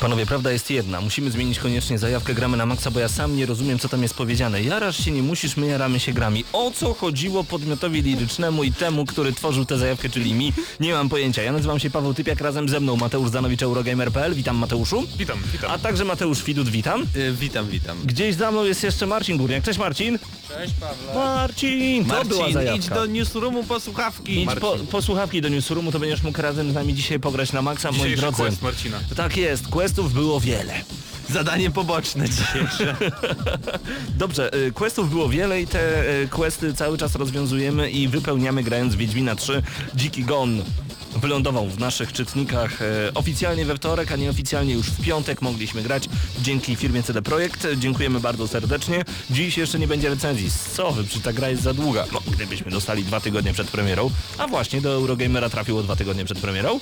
Panowie, prawda jest jedna. Musimy zmienić koniecznie zajawkę gramy na maksa, bo ja sam nie rozumiem, co tam jest powiedziane. Jarasz się nie musisz, my jaramy się grami. O co chodziło podmiotowi lirycznemu i temu, który tworzył tę zajawkę, czyli mi? Nie mam pojęcia. Ja nazywam się Paweł Typiak, razem ze mną Mateusz Zanowicz, Eurogamer.pl. Witam Mateuszu. Witam, witam. A także Mateusz Widut, witam. Y, witam, witam. Gdzieś za mną jest jeszcze Marcin Górniak. Cześć Marcin. Cześć Pawle. Marcin, to była Marcin, zajawka. idź do newsroomu po słuchawki. Idź po, po słuchawki do newsroomu, to będziesz mógł razem z nami dzisiaj pograć na maksa, moi drodzy. quest Marcina. Tak jest, questów było wiele. Zadanie poboczne dzisiejsze. Dobrze, y, questów było wiele i te y, questy cały czas rozwiązujemy i wypełniamy grając Wiedźmina 3 Dziki Gon. Wylądował w naszych czytnikach e, oficjalnie we wtorek, a nieoficjalnie już w piątek mogliśmy grać dzięki firmie CD Projekt. Dziękujemy bardzo serdecznie. Dziś jeszcze nie będzie recenzji. Co wy, czy ta gra jest za długa? No, gdybyśmy dostali dwa tygodnie przed premierą, a właśnie do Eurogamera trafiło dwa tygodnie przed premierą.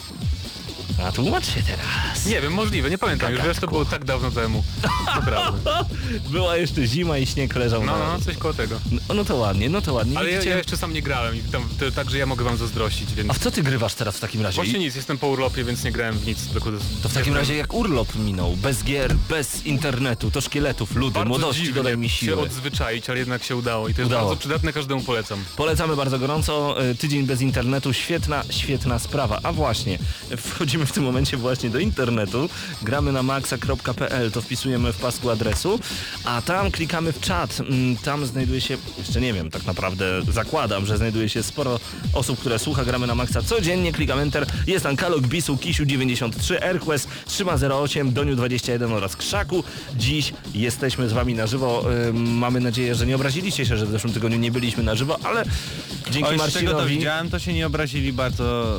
A tłumacz się teraz. Nie wiem, możliwe, nie pamiętam już, wiesz, to było tak dawno temu. Naprawdę. Była jeszcze zima i śnieg leżał No, na... no, coś koło tego. No, no to ładnie, no to ładnie. Ale ja, ja jeszcze sam nie grałem i tam, to, także ja mogę wam zazdrościć, więc... A w co ty grywasz teraz w takim razie? Właśnie nic, jestem po urlopie, więc nie grałem w nic. Tylko To w takim razie jak urlop minął, bez gier, bez internetu, to szkieletów, ludy, Bardzo młodości, dodaj mi się siły. odzwyczaić, ale jednak się udało i to jest Udało. bardzo przydatne, każdemu polecam. Polecamy bardzo gorąco, e, tydzień bez internetu, świetna, świetna sprawa. A właśnie, wchodzimy w tym momencie właśnie do internetu, gramy na maxa.pl, to wpisujemy w pasku adresu, a tam klikamy w czat, Mm, tam znajduje się, jeszcze nie wiem, tak naprawdę zakładam, że znajduje się sporo osób, które słucha gramy na maxa codziennie, klikam enter, jest tam Kalok, Bisu, Kisiu 93, Airquest, Trzyma08, Doniu 21 oraz Krzaku. Dziś jesteśmy z wami na żywo, mamy nadzieję, że nie obraziliście się, że w zeszłym tygodniu nie byliśmy na żywo, ale dzięki Oj, z czego to Marcinowi... widziałem, to się nie obrazili bardzo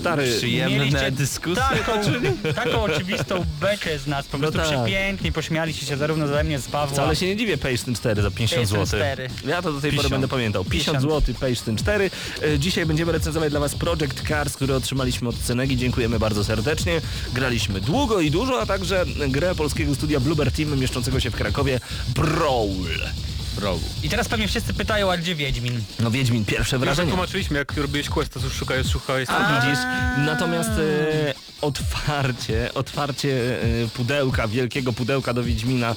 Stary, przyjemne mieliście dyskusje. Taką, taką oczywistą bekę z nas, po prostu tak. przepięknie pośmialiście się zarówno ze mnie, z Pawła. Wcale się nie dziwię, Page ten 4 za 50 Page ten zł. 4. Ja to do tej pory 50. będę pamiętał. 50 zł, Page ten 4. E, Dzisiaj będziemy recenzować dla Was Project Cars, który otrzymaliśmy od Cenegi. Dziękujemy bardzo serdecznie. Graliśmy długo i dużo, a także grę polskiego studia Bluebird Team mieszczącego się w Krakowie Brawl. Rogu. I teraz pewnie wszyscy pytają, a gdzie Wiedźmin? No Wiedźmin, pierwsze Już wrażenie. tłumaczyliśmy, jak robiłeś quest, to już szukałeś, szukałeś... A widzisz, natomiast e, otwarcie, otwarcie e, pudełka, wielkiego pudełka do Wiedźmina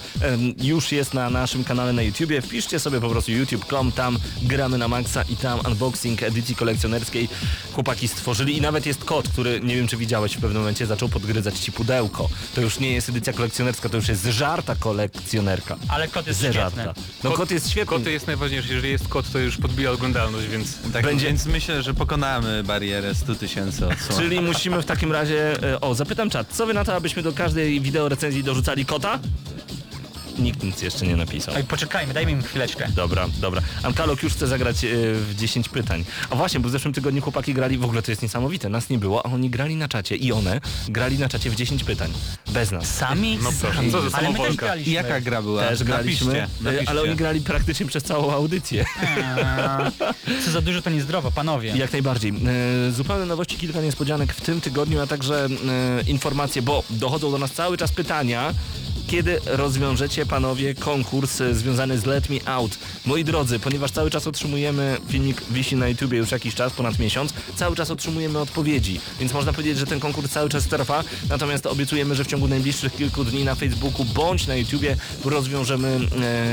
już jest na naszym kanale na YouTubie. Wpiszcie sobie po prostu youtube.com, tam gramy na maksa i tam unboxing edycji kolekcjonerskiej chłopaki stworzyli i nawet jest kod, który nie wiem czy widziałeś w pewnym momencie zaczął podgryzać ci pudełko. To już nie jest edycja kolekcjonerska, to już jest żarta kolekcjonerka. Ale kot jest Zeżarta. świetny. No kot jest świetny. Koty jest najważniejsze, jeżeli jest kot, to już podbija oglądalność, więc... Tak, Będzie- Więc myślę, że pokonamy barierę 100 tysięcy odsłon. Czyli musimy w takim razie... e, O, zapytam czat, co wy na to, abyśmy do każdej wideo recenzji dorzucali kota? Nikt nic jeszcze nie napisał. Oj, poczekajmy, dajmy im chwileczkę. Dobra, dobra. Ankalok już chce zagrać e, w 10 pytań. A właśnie, bo w zeszłym tygodniu chłopaki grali, w ogóle to jest niesamowite, nas nie było, a oni grali na czacie i one grali na czacie w 10 pytań. Bez nas. Sami? No proszę, Sami. co za Ale my też samowolka. graliśmy. I jaka gra była? Też graliśmy, Napiszcie, napiszcie. ale oni grali praktycznie przez całą audycję. A, Co za dużo to niezdrowo, panowie. Jak najbardziej. E, zupełne nowości, kilka niespodzianek w tym tygodniu, a także e, informacje, bo dochodzą do nas cały czas pytania, kiedy rozwiążecie panowie konkurs e, związany z Let Me Out. Moi drodzy, ponieważ cały czas otrzymujemy, filmik wisi na YouTubie już jakiś czas, ponad miesiąc, cały czas otrzymujemy odpowiedzi, więc można powiedzieć, że ten konkurs cały czas trwa, natomiast obiecujemy, że w ciągu najbliższych kilku dni na Facebooku bądź na YouTubie rozwiążemy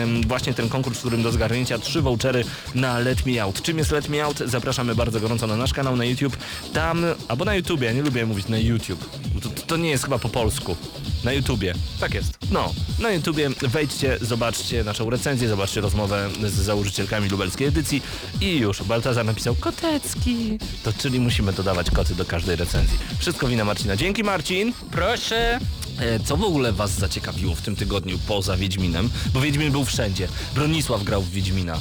em, właśnie ten konkurs, w którym do zgarnięcia trzy vouchery na Let Me Out. Czym jest Let Me Out? Zapraszamy bardzo gorąco na nasz kanał na YouTube. Tam, albo na YouTubie, ja nie lubię mówić na YouTube. To, to nie jest chyba po polsku. Na YouTubie. Tak jest. No, na YouTubie wejdźcie, zobaczcie naszą recenzję, zobaczcie rozmowę z założycielkami lubelskiej edycji i już, Baltazar napisał kotecki, to czyli musimy dodawać koty do każdej recenzji. Wszystko wina Marcina. Dzięki Marcin! Proszę. E, Co w ogóle was zaciekawiło w tym tygodniu poza Wiedźminem? Bo Wiedźmin był wszędzie. Bronisław grał w Wiedźmina.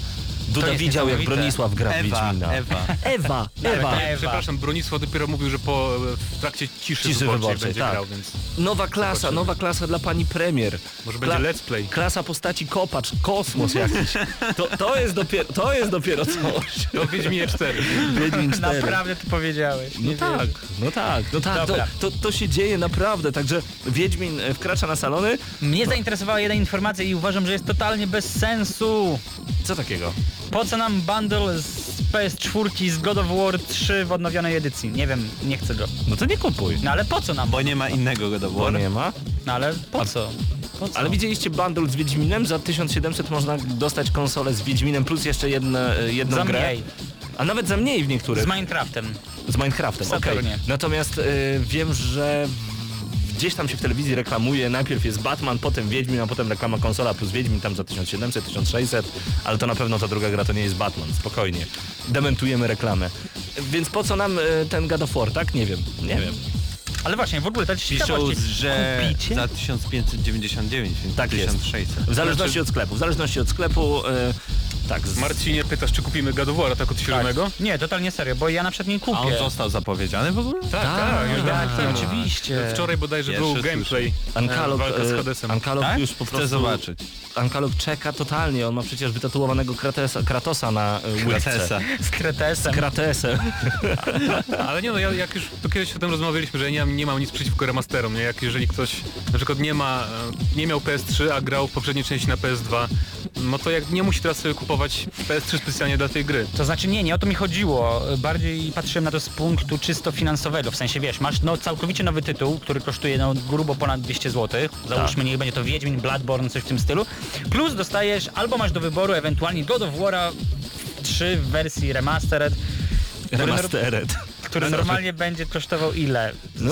Duda jest widział, jak niesamowite. Bronisław gra w Ewa, Wiedźmina. Ewa. Ewa, Ewa. Ewa. Ewa. Przepraszam, Bronisław dopiero mówił, że po, w trakcie ciszy, Ciszy wyborczej, będzie tak. grał, więc Nowa klasa, Zobaczymy. nowa klasa dla pani premier. może będzie let's play. Klasa postaci kopacz, kosmos jakiś. To, to, jest, dopiero, to jest dopiero coś. To Wiedźminie 4. Wiedźmin 4. Naprawdę to powiedziałeś. No Nie tak, wierzę. no tak, no tak, to, Dobra. to, to się dzieje naprawdę, także Wiedźmin e, wkracza na salony. Mnie zainteresowała jedna informacja i uważam, że jest totalnie bez sensu. Co takiego? Po co nam bundle z PS4 z God of War 3 w odnowionej edycji? Nie wiem, nie chcę go. No to nie kupuj. No ale po co nam? Bo nie ma innego go do Bo nie ma. No ale po co? Po co? Ale widzieliście bundle z Wiedźminem? Za 1700 można dostać konsolę z Wiedźminem plus jeszcze jedne, e, jedną Za grę. mniej. A nawet za mniej w niektórych. Z Minecraftem. Z Minecraftem, okej. Saturnie. Natomiast y, wiem, że gdzieś tam się w telewizji reklamuje, najpierw jest Batman, potem Wiedźmin, a potem reklama konsola plus Wiedźmin tam za 1700, 1600, ale to na pewno ta druga gra to nie jest Batman, spokojnie. Dementujemy reklamę. Więc po co nam y, ten God of War, tak? Nie wiem, nie wiem. Ale właśnie, w ogóle ta Piszą, ciekawość. że kupicie? za 1599, więc Tak jest. 1600. W zależności od sklepu, w zależności od sklepu, y, tak. Z... Marcinie, pytasz, czy kupimy War, tak od świeżonego? Nie, totalnie serio, bo ja na przykład nie kupię. A on został zapowiedziany w ogóle? Tak, tak. tak, tak, temu. oczywiście. Wczoraj bodajże Pierwsze był gameplay. Ankalog, e, walka z y, Hadesem. Ankalog Tak? już po prostu... Chcę zobaczyć. Ankalog czeka totalnie, on ma przecież wytatuowanego Kratesa, Kratosa na y, łydce. Kratesa. Z Kretesem. Kratesem. Ale nie no, ja, jak już to kiedyś o tym rozmawialiśmy, że ja nie, nie mam nic przeciwko remasterom, nie? Jak jeżeli ktoś na przykład nie ma, e, nie miał PS3, a grał w poprzedniej części na PS2, no to jak nie musi teraz sobie kupować PS3 specjalnie dla tej gry. To znaczy nie, nie o to mi chodziło. Bardziej patrzyłem na to z punktu czysto finansowego. W sensie wiesz, masz no, całkowicie nowy tytuł, który kosztuje no, grubo ponad 200 zł. Załóżmy, niech będzie to Wiedźmin, Bloodborne, coś w tym stylu. Plus dostajesz albo masz do wyboru ewentualnie God of War'a 3 w wersji remastered. Remastered. Który normalnie będzie kosztował ile? No,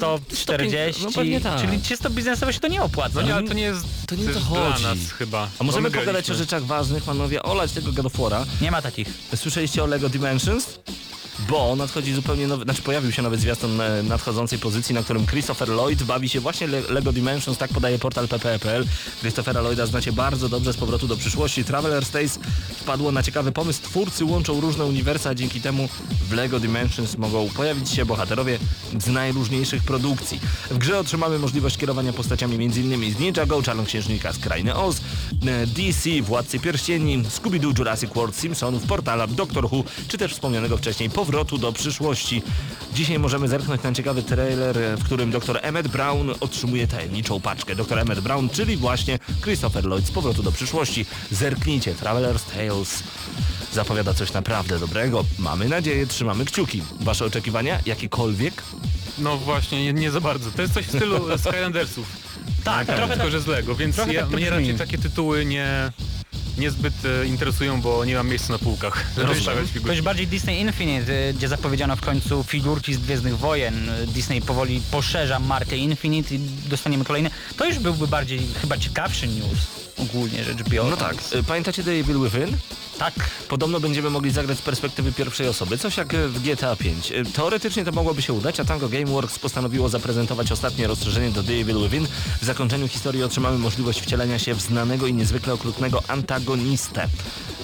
to- 140? no pewnie tak. Czyli czysto biznesowo się to nie opłaca. No nie, ale to nie jest To nie to chodzi. dla nas chyba. A możemy pogadać o rzeczach ważnych, panowie, olać tego God of War'a. nie ma takich. Słyszeliście o LEGO Dimensions? Bo nadchodzi zupełnie nowy, znaczy pojawił się nowy zwiastun e, nadchodzącej pozycji, na którym Christopher Lloyd bawi się właśnie Le LEGO Dimensions, tak podaje portal ppe.pl. Christophera Lloyda znacie bardzo dobrze z powrotu do przyszłości. Traveler's Tales wpadło na ciekawy pomysł. Twórcy łączą różne uniwersa, a dzięki temu w LEGO Dimensions mogą pojawić się bohaterowie z najróżniejszych produkcji. W grze otrzymamy możliwość kierowania postaciami m.in. z Ninjago, Czarnoksiężnika z Krainy Oz, e, DC, Władcy Pierścieni, Scooby-Doo, Jurassic World, Simpsonów, Portala, Doctor Who, czy też wspomnianego wcześniej powrotu do przyszłości. Dzisiaj możemy zerknąć na ciekawy trailer, w którym dr Emmett Brown otrzymuje tajemniczą paczkę. Dr Emmett Brown, czyli właśnie Christopher Lloyd z powrotu do przyszłości. Zerknijcie, Traveler's Tales zapowiada coś naprawdę dobrego. Mamy nadzieję, trzymamy kciuki. Wasze oczekiwania? Jakiekolwiek? No właśnie, nie, nie za bardzo. To jest coś w stylu Skylandersów. Tak, trochę tylko tak. że z Lego, więc ja, tak mnie brzmi. raczej takie tytuły nie, niezbyt e, interesują, bo nie mam miejsca na półkach, żeby Rozumiem. stawiać To figurki. już bardziej Disney Infinite, y, gdzie zapowiedziano w końcu figurki z Gwiezdnych Wojen. Y, Disney powoli poszerza markę Infinite i dostaniemy kolejne. To już byłby bardziej chyba ciekawszy news, ogólnie rzecz biorąc. No tak. E, Pamiętacie The Evil Within? Tak. Podobno będziemy mogli zagrać z perspektywy pierwszej osoby, coś jak w GTA V. Teoretycznie to mogłoby się udać, a Tango Gameworks postanowiło zaprezentować ostatnie rozszerzenie do The Evil Within. W zakończeniu historii otrzymamy możliwość wcielenia się w znanego i niezwykle okrutnego antagonistę.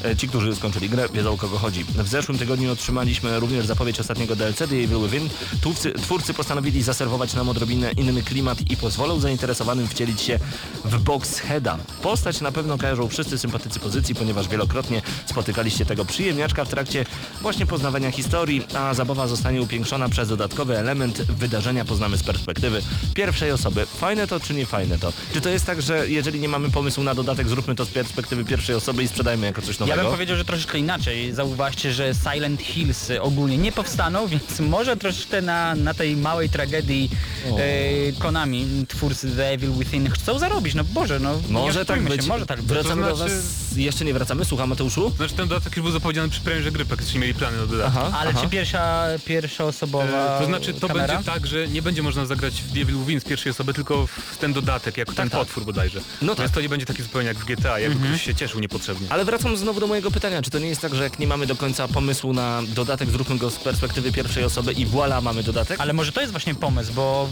E, Ci, którzy skończyli grę, wiedzą o kogo chodzi. W zeszłym tygodniu otrzymaliśmy również zapowiedź ostatniego DLC The Evil Within. Twórcy, twórcy postanowili zaserwować nam odrobinę inny klimat i pozwolą zainteresowanym wcielić się w Boxheada. Postać na pewno kojarzą wszyscy sympatycy pozycji, ponieważ wielokrotnie spotykaliście tego przyjemniaczka w trakcie właśnie poznawania historii, a zabawa zostanie upiększona przez dodatkowy element wydarzenia poznamy z perspektywy pierwszej osoby. Fajne to czy nie fajne to? Czy to jest tak, że jeżeli nie mamy pomysłu na dodatek, zróbmy to z perspektywy pierwszej osoby i sprzedajmy jako coś Ja nowego? bym powiedział, że troszeczkę inaczej. Zauważcie, że Silent Hills ogólnie nie powstaną, więc może troszeczkę na, na tej małej tragedii e, Konami, twórcy The Evil Within, chcą zarobić. No Boże, no nie Może tak być. Się, może tak być. Wracamy To do znaczy- was. Jeszcze nie wracamy, słucham Mateuszu. Znaczy ten dodatek już był zapowiedziany przy premierze gry, praktycznie mieli plany na dodatek. Ale czy pierwsza, pierwsza osobowa E, To znaczy to kamera? będzie tak, że nie będzie można zagrać w Devil Within z pierwszej osoby, tylko w ten dodatek, jako ten tak. potwór bodajże. No Więc tak. to nie będzie taki zupełnie jak w GTA, jakby ktoś się cieszył niepotrzebnie. Ale wracam znowu do mojego pytania, czy to nie jest tak, że jak nie mamy do końca pomysłu na dodatek, zróbmy go z perspektywy pierwszej osoby i voilà, mamy dodatek? Ale może to jest właśnie pomysł, bo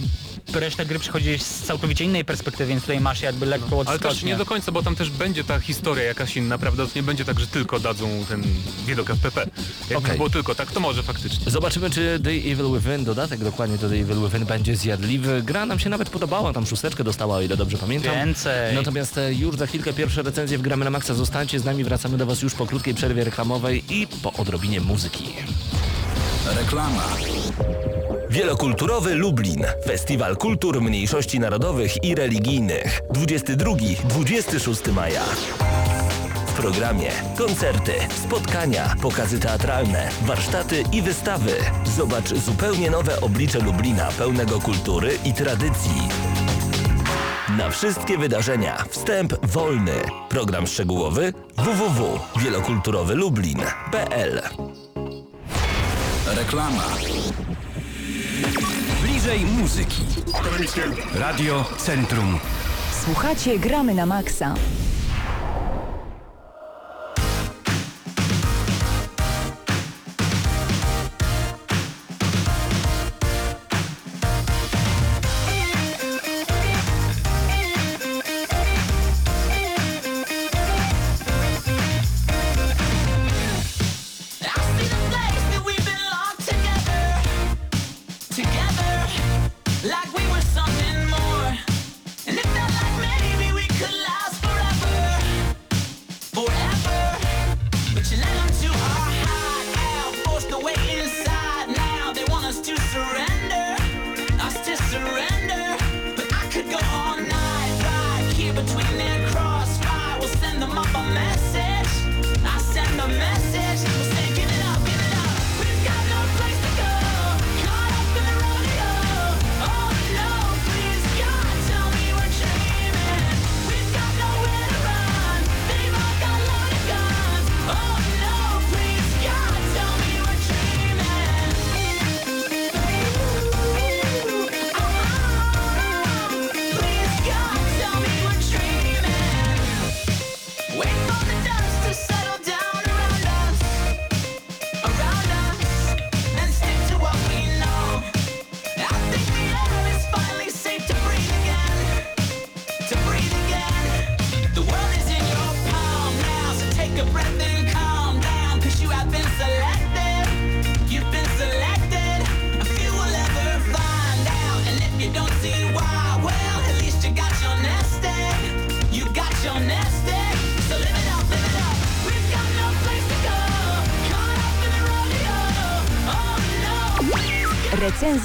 resztę gry przychodzi z całkowicie innej perspektywy, więc tutaj masz jakby lekko Ale też odskocznię. nie do końca, bo tam też będzie ta historia jakaś inna, prawda? To nie będzie tak, że tylko dadzą ten widok FPP. Jakby Okej. było tylko tak, to może faktycznie. Zobaczymy, czy The Evil Within, dodatek dokładnie do The Evil Within będzie zjadliwy. Gra nam się nawet podobała, tam szósteczkę dostała, o ile dobrze pamiętam. Więcej. Natomiast e, już za chwilkę pierwsze recenzje w Gramy na Maxa. Zostańcie z nami, wracamy do Was już po krótkiej przerwie reklamowej i po odrobinie muzyki. Reklama. Wielokulturowy Lublin. Festiwal kultur mniejszości narodowych i religijnych. 22-26 maja. W programie koncerty, spotkania, pokazy teatralne, warsztaty i wystawy. Zobacz zupełnie nowe oblicze Lublina pełnego kultury i tradycji. Na wszystkie wydarzenia wstęp wolny. Program szczegółowy www.wielokulturowolublin.pl Reklama. Bliżej muzyki. Radio Centrum. Słuchacie Gramy na Maxa.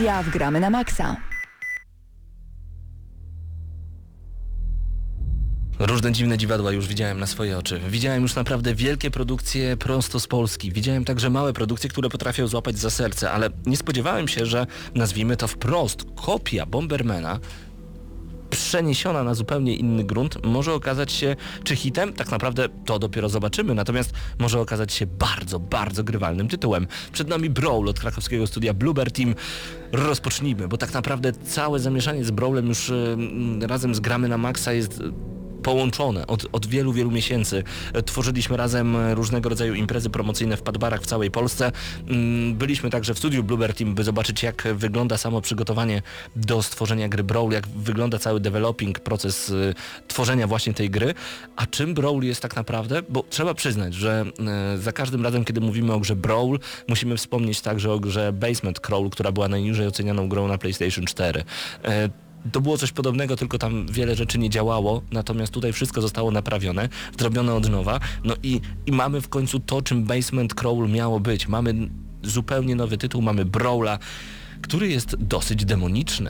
Recenzja w Gramy na Maxa. Różne dziwne dziwadła już widziałem na swoje oczy. Widziałem już naprawdę wielkie produkcje prosto z Polski. Widziałem także małe produkcje, które potrafią złapać za serce, ale nie spodziewałem się, że nazwijmy to wprost kopia Bombermana przeniesiona na zupełnie inny grunt może okazać się czy hitem, tak naprawdę to dopiero zobaczymy, natomiast może okazać się bardzo, bardzo grywalnym tytułem. Przed nami Brawl od krakowskiego studia Bluebird Team. Rozpocznijmy, bo tak naprawdę całe zamieszanie z Brawlem już razem z gramy na maksa jest połączone od, od wielu, wielu miesięcy. E, Tworzyliśmy razem e, różnego rodzaju imprezy promocyjne w padbarach w całej Polsce. Mm, Byliśmy także w studiu Bluebird Team, by zobaczyć jak wygląda samo przygotowanie do stworzenia gry Brawl, jak wygląda cały developing, proces y, tworzenia właśnie tej gry. A czym Brawl jest tak naprawdę? Bo trzeba przyznać, że e, za każdym razem, kiedy mówimy o grze Brawl, musimy wspomnieć także o grze Basement Crawl, która była najniżej ocenianą grą na PlayStation 4. To było coś podobnego, tylko tam wiele rzeczy nie działało, natomiast tutaj wszystko zostało naprawione, zrobione od nowa, no i, i mamy w końcu to, czym Basement Crawl miało być. Mamy zupełnie nowy tytuł, mamy Brawla, który jest dosyć demoniczny.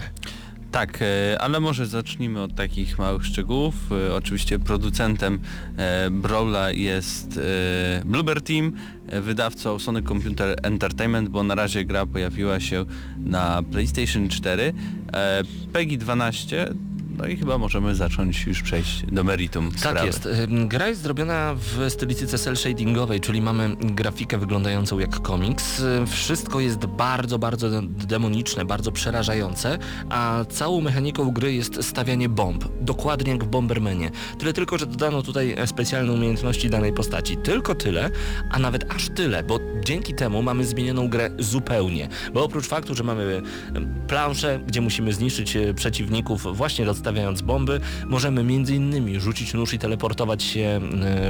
Tak, e, ale może zacznijmy od takich małych szczegółów. E, Oczywiście producentem e, Brawla jest Bluebird Team, wydawcą Sony Computer Entertainment, bo na razie gra pojawiła się na PlayStation 4. E, PEGI 12 No i chyba możemy zacząć już przejść do meritum Tak sprawy. jest. Ym, Gra jest zrobiona w stylistyce cel shadingowej, czyli mamy grafikę wyglądającą jak komiks. Wszystko jest bardzo, bardzo de- demoniczne, bardzo przerażające, a całą mechaniką gry jest stawianie bomb. Dokładnie jak w Bombermanie. Tyle tylko, że dodano tutaj e, specjalne umiejętności danej postaci. Tylko tyle, a nawet aż tyle, bo dzięki temu mamy zmienioną grę zupełnie. Bo oprócz faktu, że mamy planszę, gdzie musimy zniszczyć e, przeciwników właśnie rozstawiając bomby, możemy innymi rzucić nóż i teleportować się e,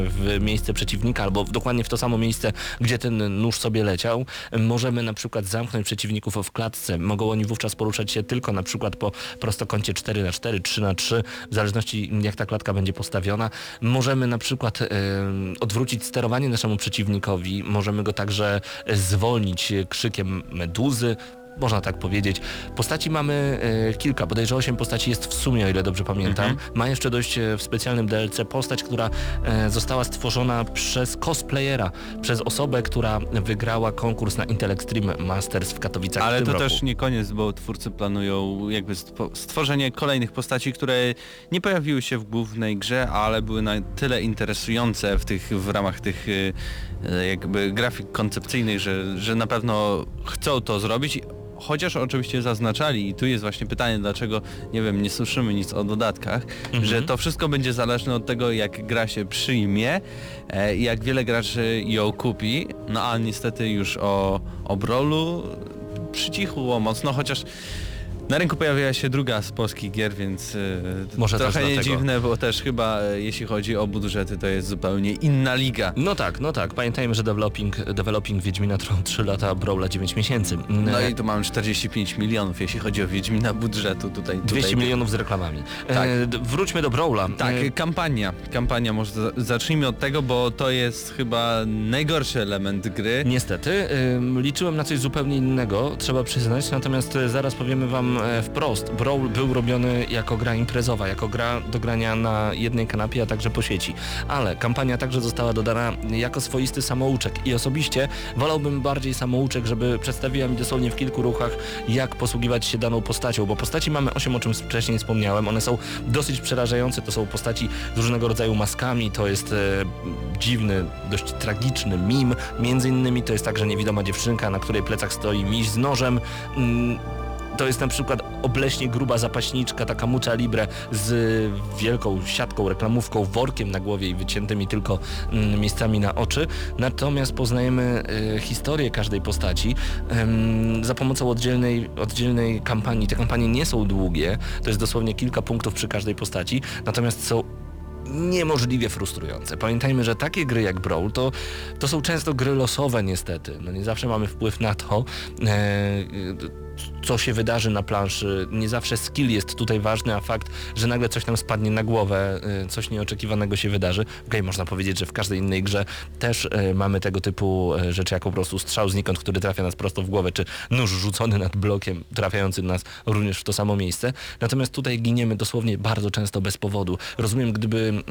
w miejsce przeciwnika albo dokładnie w to samo miejsce, gdzie ten nóż sobie leciał. Możemy na przykład zamknąć przeciwników w klatce. Mogą oni wówczas poruszać się tylko na przykład po prostokącie 4 na 4 3 na 3 w zależności jak ta klatka będzie postawiona. Możemy na przykład e, odwrócić sterowanie naszemu przeciwnikowi. Możemy go także e, zwolnić krzykiem meduzy. Można tak powiedzieć. Postaci mamy e, kilka, bodajże 8 postaci jest w sumie, o ile dobrze pamiętam. Ma jeszcze dość e, w specjalnym DLC postać, która e, została stworzona przez cosplayera, przez osobę, która wygrała konkurs na Intel Extreme Masters w Katowicach w Ale tym to roku. też nie koniec, bo twórcy planują jakby stwo- stworzenie kolejnych postaci, które nie pojawiły się w głównej grze, ale były na tyle interesujące w tych w ramach tych y, y, jakby grafik koncepcyjnych, że, że na pewno chcą to zrobić. Chociaż oczywiście zaznaczali i tu jest właśnie pytanie, dlaczego, nie wiem, nie słyszymy nic o dodatkach, że to wszystko będzie zależne od tego, jak gra się przyjmie e, jak wiele graczy ją kupi. No a niestety już o, o Brawlu przycichło mocno, chociaż na rynku pojawiła się druga z polskich gier, więc e, Może trochę nie dziwne, bo też chyba e, jeśli chodzi o budżety, to jest zupełnie inna liga. No tak, no tak. Pamiętajmy, że developing, developing Wiedźmina trwał 3 lata, Brawla 9 miesięcy. No E, i tu mamy 45 milionów, jeśli chodzi o Wiedźmina budżetu tutaj. 200 tutaj, milionów z reklamami. Tak. E, wróćmy do Brawla. Tak, E, kampania. Kampania, może za- zacznijmy od tego, bo to jest chyba najgorszy element gry. Niestety, liczyłem na coś zupełnie innego, trzeba przyznać, natomiast zaraz powiemy wam wprost. Brawl był robiony jako gra imprezowa, jako gra do grania na jednej kanapie, a także po sieci. Ale kampania także została dodana jako swoisty samouczek. I osobiście wolałbym bardziej samouczek, żeby przedstawiła mi dosłownie w kilku ruchach, jak posługiwać się daną postacią, bo postaci mamy 8, o czym wcześniej wspomniałem, one są dosyć przerażające, to są postaci z różnego rodzaju maskami, to jest e, dziwny, dość tragiczny mim, między innymi to jest także niewidoma dziewczynka, na której plecach stoi miś z nożem, mm, to jest na przykład obleśnie gruba zapaśniczka, taka mucha libre z wielką siatką, reklamówką, workiem na głowie i wyciętymi tylko mm, miejscami na oczy. Natomiast poznajemy e, historię każdej postaci za pomocą oddzielnej, oddzielnej kampanii. Te kampanie nie są długie, to jest dosłownie kilka punktów przy każdej postaci, natomiast są niemożliwie frustrujące. Pamiętajmy, że takie gry jak Brawl to, to są często gry losowe niestety. No nie zawsze mamy wpływ na to, e, co się wydarzy na planszy. Nie zawsze skill jest tutaj ważny, a fakt, że nagle coś nam spadnie na głowę, e, coś nieoczekiwanego się wydarzy. Okej, można powiedzieć, że w każdej innej grze też e, mamy tego typu e, rzeczy, jak po prostu strzał znikąd, który trafia nas prosto w głowę, czy nóż rzucony nad blokiem, trafiający nas również w to samo miejsce. Natomiast tutaj giniemy dosłownie bardzo często bez powodu. Rozumiem, gdyby,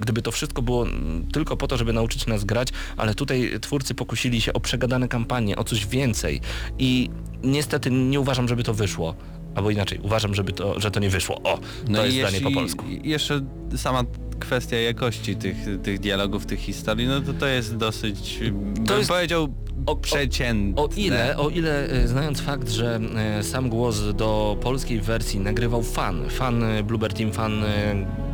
gdyby to wszystko było mm, tylko po to, żeby nauczyć nas grać, ale tutaj twórcy pokusili się o przegadane kampanie, o coś więcej i niestety nie uważam, żeby to wyszło. Albo inaczej, uważam, żeby to, że to nie wyszło. O, to No jest i zdanie po polsku. jeszcze sama kwestia jakości tych, tych dialogów, tych historii, no to to jest dosyć, bym jest- powiedział, o- o- przeciętne. O ile, o ile e, znając fakt, że e, sam głos do polskiej wersji nagrywał fan, fan e, Bluebird Team, fan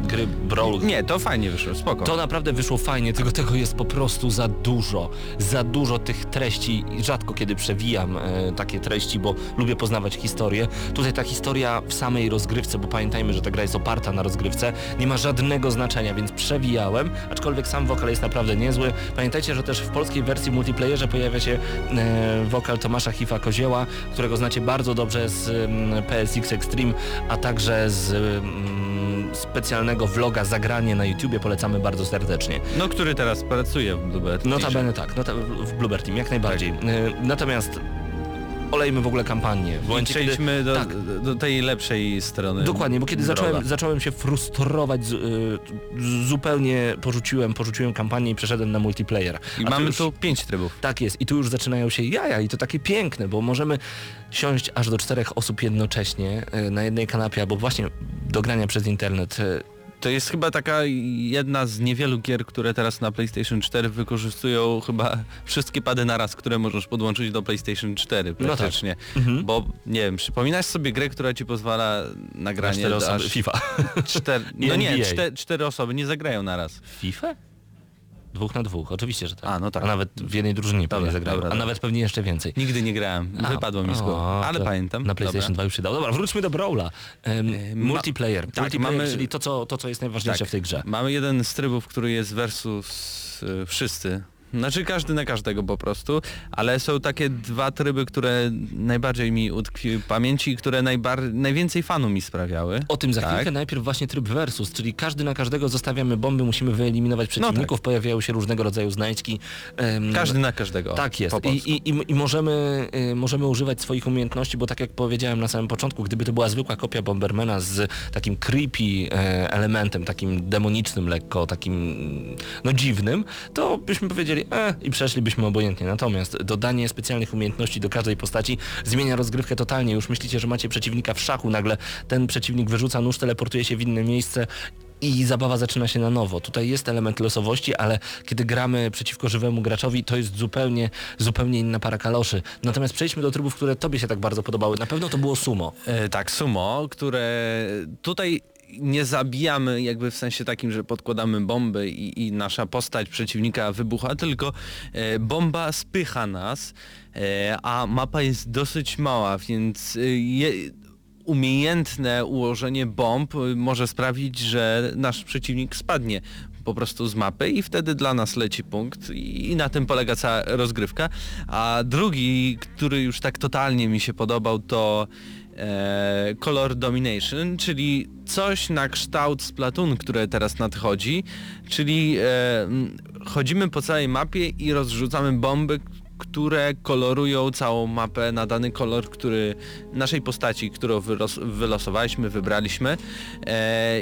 gry Brawl, Nie, to fajnie wyszło, spoko. To naprawdę wyszło fajnie, tylko tego jest po prostu za dużo. Za dużo tych treści. Rzadko kiedy przewijam e, takie treści, bo lubię poznawać historię. Tutaj ta historia w samej rozgrywce, bo pamiętajmy, że ta gra jest oparta na rozgrywce, nie ma żadnego znaczenia, więc przewijałem, aczkolwiek sam wokal jest naprawdę niezły. Pamiętajcie, że też w polskiej wersji multiplayerze pojawia się e, wokal Tomasza Hifa Kozieła, którego znacie bardzo dobrze z mm, PSX Extreme, a także z mm, specjalnego vloga Zagranie na YouTubie polecamy bardzo serdecznie. No, który teraz pracuje w Bluebird Notabene tak, nota, w Bluebird Team, jak najbardziej. Y, Natomiast olejmy w ogóle kampanię. W momencie, kiedy- do, tak. do tej lepszej strony. Dokładnie, bo kiedy zacząłem, zacząłem się frustrować, z, y, zupełnie porzuciłem, porzuciłem kampanię i przeszedłem na multiplayer. I A mamy już- tu pięć trybów. Tak jest i tu już zaczynają się jaja i to takie piękne, bo możemy siąść aż do czterech osób jednocześnie e, na jednej kanapie, albo właśnie do grania przez internet. E, To jest chyba taka jedna z niewielu gier, które teraz na PlayStation 4 wykorzystują chyba wszystkie pady naraz, które możesz podłączyć do PlayStation 4 No tak. praktycznie. Mhm. Bo nie wiem, przypominasz sobie grę, która ci pozwala Na nagranie cztery osoby. aż FIFA. cztery, I no nie, cztery, cztery osoby nie zagrają naraz. FIFA? Dwóch na dwóch, oczywiście, że tak. A, no tak. A nawet w jednej drużynie pewnie Dobra, zagrają, dobra, a nawet pewnie jeszcze więcej. Nigdy nie grałem, A, wypadło mi z głowy, ale pamiętam. Na PlayStation Dobra. 2 już się dało. Dobra, wróćmy do Brawla. Um, multiplayer. tak, multiplayer, mamy- czyli to co, to, co jest najważniejsze Tak. w tej grze. Mamy jeden z trybów, który jest versus y, wszyscy. Znaczy każdy na każdego po prostu, ale są takie dwa tryby, które najbardziej mi utkwiły w pamięci i które najbar- najwięcej fanu mi sprawiały. O tym za Tak. chwilkę. Najpierw właśnie tryb versus, czyli każdy na każdego zostawiamy bomby, musimy wyeliminować przeciwników, pojawiają się różnego rodzaju znajdźki. em, Każdy na każdego. Tak jest. I, i, i, I możemy, y, możemy używać swoich umiejętności, bo tak jak powiedziałem na samym początku, gdyby to była zwykła kopia Bombermana z takim creepy e, elementem, takim demonicznym lekko, takim no dziwnym, to byśmy powiedzieli e, i przeszlibyśmy obojętnie. Natomiast dodanie specjalnych umiejętności do każdej postaci zmienia rozgrywkę totalnie. Już myślicie, że macie przeciwnika w szachu, nagle ten przeciwnik wyrzuca nóż, teleportuje się w inne miejsce i zabawa zaczyna się na nowo. Tutaj jest element losowości, ale kiedy gramy przeciwko żywemu graczowi, to jest zupełnie, zupełnie inna para kaloszy. Natomiast przejdźmy do trybów, które tobie się tak bardzo podobały. Na pewno to było sumo. E, tak, sumo, które tutaj nie zabijamy jakby w sensie takim, że podkładamy bomby i, i nasza postać przeciwnika wybucha, tylko e, bomba spycha nas, e, a mapa jest dosyć mała, więc e, je, umiejętne ułożenie bomb y, może sprawić, że nasz przeciwnik spadnie po prostu z mapy i wtedy dla nas leci punkt i na tym polega cała rozgrywka. A drugi, który już tak totalnie mi się podobał to e, Color Domination, czyli coś na kształt Splatoon, które teraz nadchodzi, czyli e, chodzimy po całej mapie i rozrzucamy bomby, które kolorują całą mapę na dany kolor, który naszej postaci, którą wylos, wylosowaliśmy, wybraliśmy. E,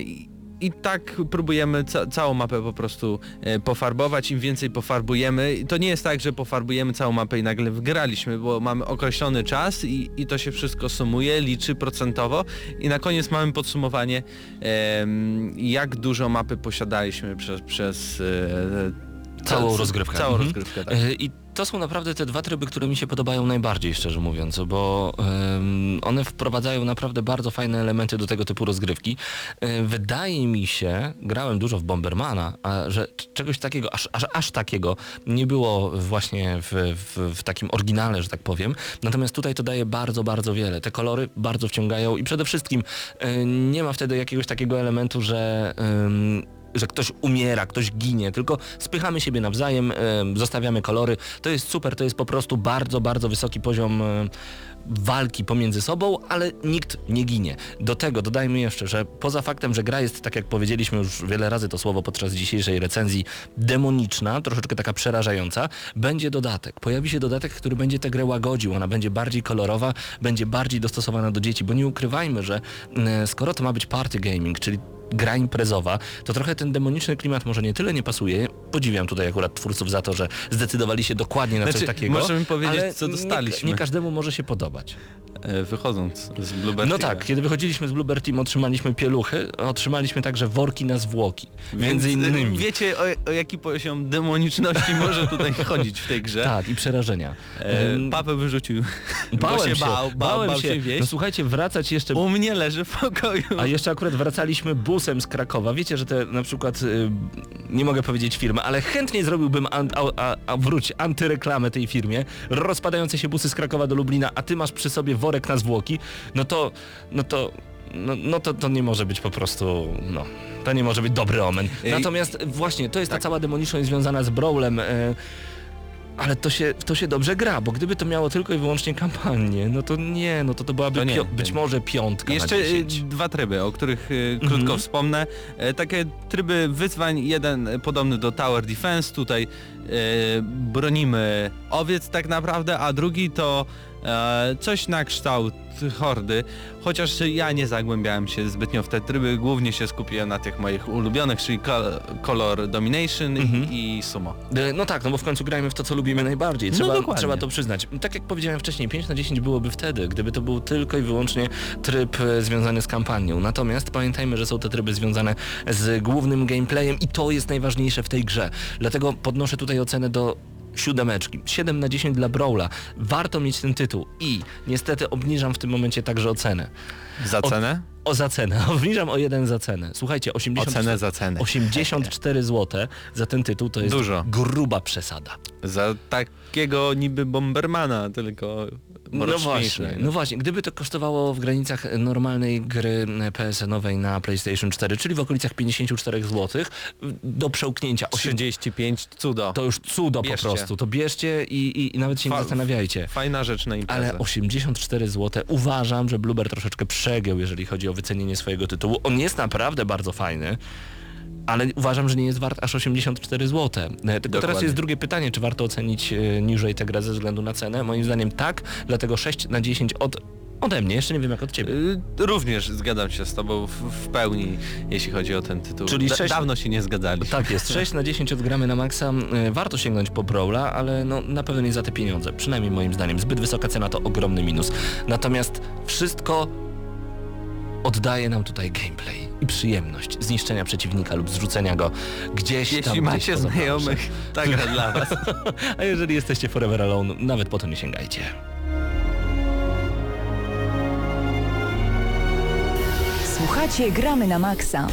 i- tak próbujemy ca całą mapę po prostu e, pofarbować. Im więcej pofarbujemy, to nie jest tak, że pofarbujemy całą mapę i nagle wygraliśmy, bo mamy określony czas i, i to się wszystko sumuje, liczy procentowo i na koniec mamy podsumowanie, em, jak dużo mapy posiadaliśmy przez, przez e, Całą ca- rozgrywkę. Całą Mhm. rozgrywkę, tak. E, I to są naprawdę te dwa tryby, które mi się podobają najbardziej, szczerze mówiąc, bo em, one wprowadzają naprawdę bardzo fajne elementy do tego typu rozgrywki. E, wydaje mi się, grałem dużo w Bombermana, a że czegoś takiego, aż, aż, aż takiego nie było właśnie w, w, w takim oryginale, że tak powiem. Natomiast tutaj to daje bardzo, bardzo wiele. Te kolory bardzo wciągają i przede wszystkim e, nie ma wtedy jakiegoś takiego elementu, że że ktoś umiera, ktoś ginie, tylko spychamy siebie nawzajem, em, zostawiamy kolory. To jest super, to jest po prostu bardzo, bardzo wysoki poziom em, walki pomiędzy sobą, ale nikt nie ginie. Do tego dodajmy jeszcze, że poza faktem, że gra jest, tak jak powiedzieliśmy już wiele razy to słowo podczas dzisiejszej recenzji, demoniczna, troszeczkę taka przerażająca, będzie dodatek. Pojawi się dodatek, który będzie tę grę łagodził. Ona będzie bardziej kolorowa, będzie bardziej dostosowana do dzieci, bo nie ukrywajmy, że mm, skoro to ma być party gaming, czyli gra imprezowa, to trochę ten demoniczny klimat może nie tyle nie pasuje. Podziwiam tutaj akurat twórców za to, że zdecydowali się dokładnie na coś Znaczy, takiego. możemy powiedzieć, ale co dostaliśmy. Nie, nie każdemu może się podobać. E, wychodząc z Bluebird No tak, kiedy wychodziliśmy z Bluebird Team otrzymaliśmy pieluchy, otrzymaliśmy także worki na zwłoki. Między Więc, e, innymi. Wiecie o, o jaki poziom demoniczności może tutaj chodzić w tej grze. Tak, i przerażenia. E, papę wyrzucił. bałem bo się, się bał, bał, bałem bał się. się wieść. No słuchajcie, wracać jeszcze U mnie leży w pokoju. A jeszcze akurat wracaliśmy busem z Krakowa. Wiecie, że te na przykład, y, nie mogę powiedzieć firmy, ale chętnie zrobiłbym, an, a, a, a wróć, antyreklamę tej firmie. Rozpadające się busy z Krakowa do Lublina, a ty masz przy sobie worek na zwłoki, no to, no to, no, no to, to nie może być po prostu, no, to nie może być dobry omen. Natomiast właśnie, to jest tak. ta cała demoniczność związana z Brawlem. Y, ale to się, to się dobrze gra, bo gdyby to miało tylko i wyłącznie kampanię, no to nie, no to to byłaby To nie, być może piątka Jeszcze e, 10. dwa tryby, o których e, krótko Mhm. wspomnę. E, Takie tryby wyzwań, jeden podobny do Tower Defense, tutaj e, bronimy owiec tak naprawdę, a drugi to E, coś na kształt hordy, chociaż ja nie zagłębiałem się zbytnio w te tryby, głównie się skupiłem na tych moich ulubionych, czyli Col- Color Domination Mhm. i, Sumo. E, No tak, no bo w końcu grajmy w to, co lubimy najbardziej. No Trzeba, dokładnie. trzeba to przyznać. Tak jak powiedziałem wcześniej, 5 na 10 byłoby wtedy, gdyby to był tylko i wyłącznie tryb e, związany z kampanią. Natomiast pamiętajmy, że są te tryby związane z głównym gameplayem i to jest najważniejsze w tej grze. Dlatego podnoszę tutaj ocenę do siódemeczki. 7 na 10 dla Brawla. Warto mieć ten tytuł i niestety obniżam w tym momencie także ocenę. Za O- cenę? O za cenę. Obniżam o jeden za cenę. Słuchajcie, 80, Ocenę za cenę. 84 zł za ten tytuł to jest Dużo. gruba przesada. Za takiego niby Bombermana, tylko No właśnie, no właśnie, gdyby to kosztowało w granicach normalnej gry PSN-owej na PlayStation 4, czyli w okolicach 54 zł, do przełknięcia 8, 35 cudo. to już cudo Bierzcie. po prostu, to bierzcie i, i, i nawet się nie Fa- zastanawiajcie. Fajna rzecz na imprezę. Ale 84 zł uważam, że Bluber troszeczkę przegiął, jeżeli chodzi o wycenienie swojego tytułu. On jest naprawdę bardzo fajny. Ale uważam, że nie jest wart aż 84 zł. E, Tylko teraz Dokładnie. jest drugie pytanie, czy warto ocenić e, niżej tę grę ze względu na cenę? Moim zdaniem tak, dlatego 6 na 10 od, ode mnie, jeszcze nie wiem jak od ciebie. Y, Również zgadzam się z tobą w, w pełni, jeśli chodzi o ten tytuł. Czyli Da- sześć- Dawno się nie zgadzaliśmy. Tak jest, 6 na 10 odgramy na maksa. E, Warto sięgnąć po Brawla, ale no, na pewno nie za te pieniądze. Przynajmniej moim zdaniem. Zbyt wysoka cena to ogromny minus. Natomiast wszystko oddaje nam tutaj gameplay i przyjemność zniszczenia przeciwnika lub zrzucenia go gdzieś tam. Jeśli macie znajomych, ta gra dla was. A jeżeli jesteście forever alone, nawet po to nie sięgajcie. Słuchacie Gramy na Maxa.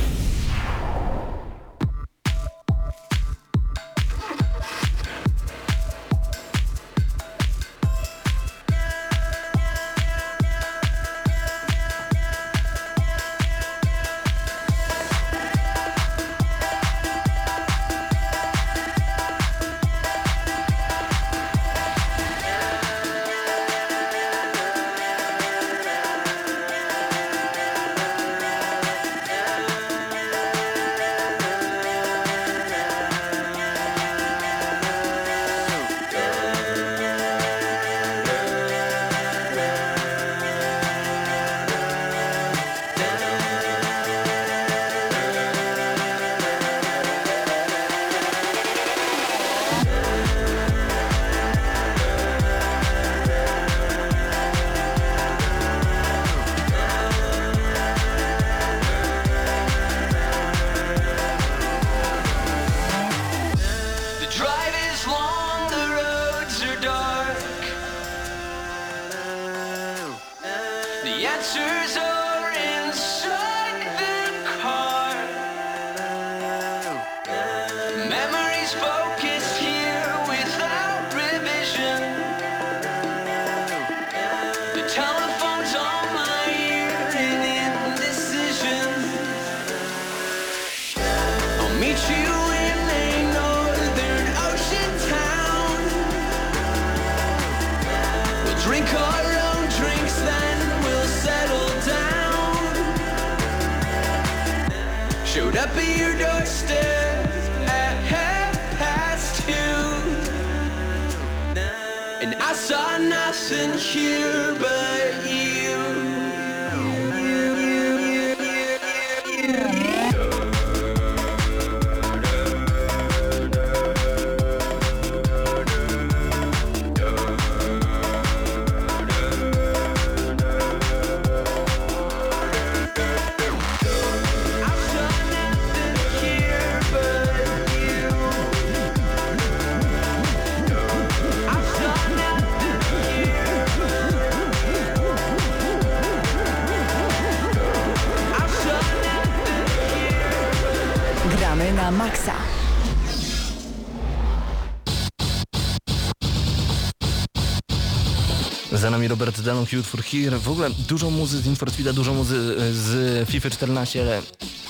Robert Dalong, Youth for Here. W ogóle dużo muzy z Need for Speeda, dużo muzy e, z FIFA 14, ale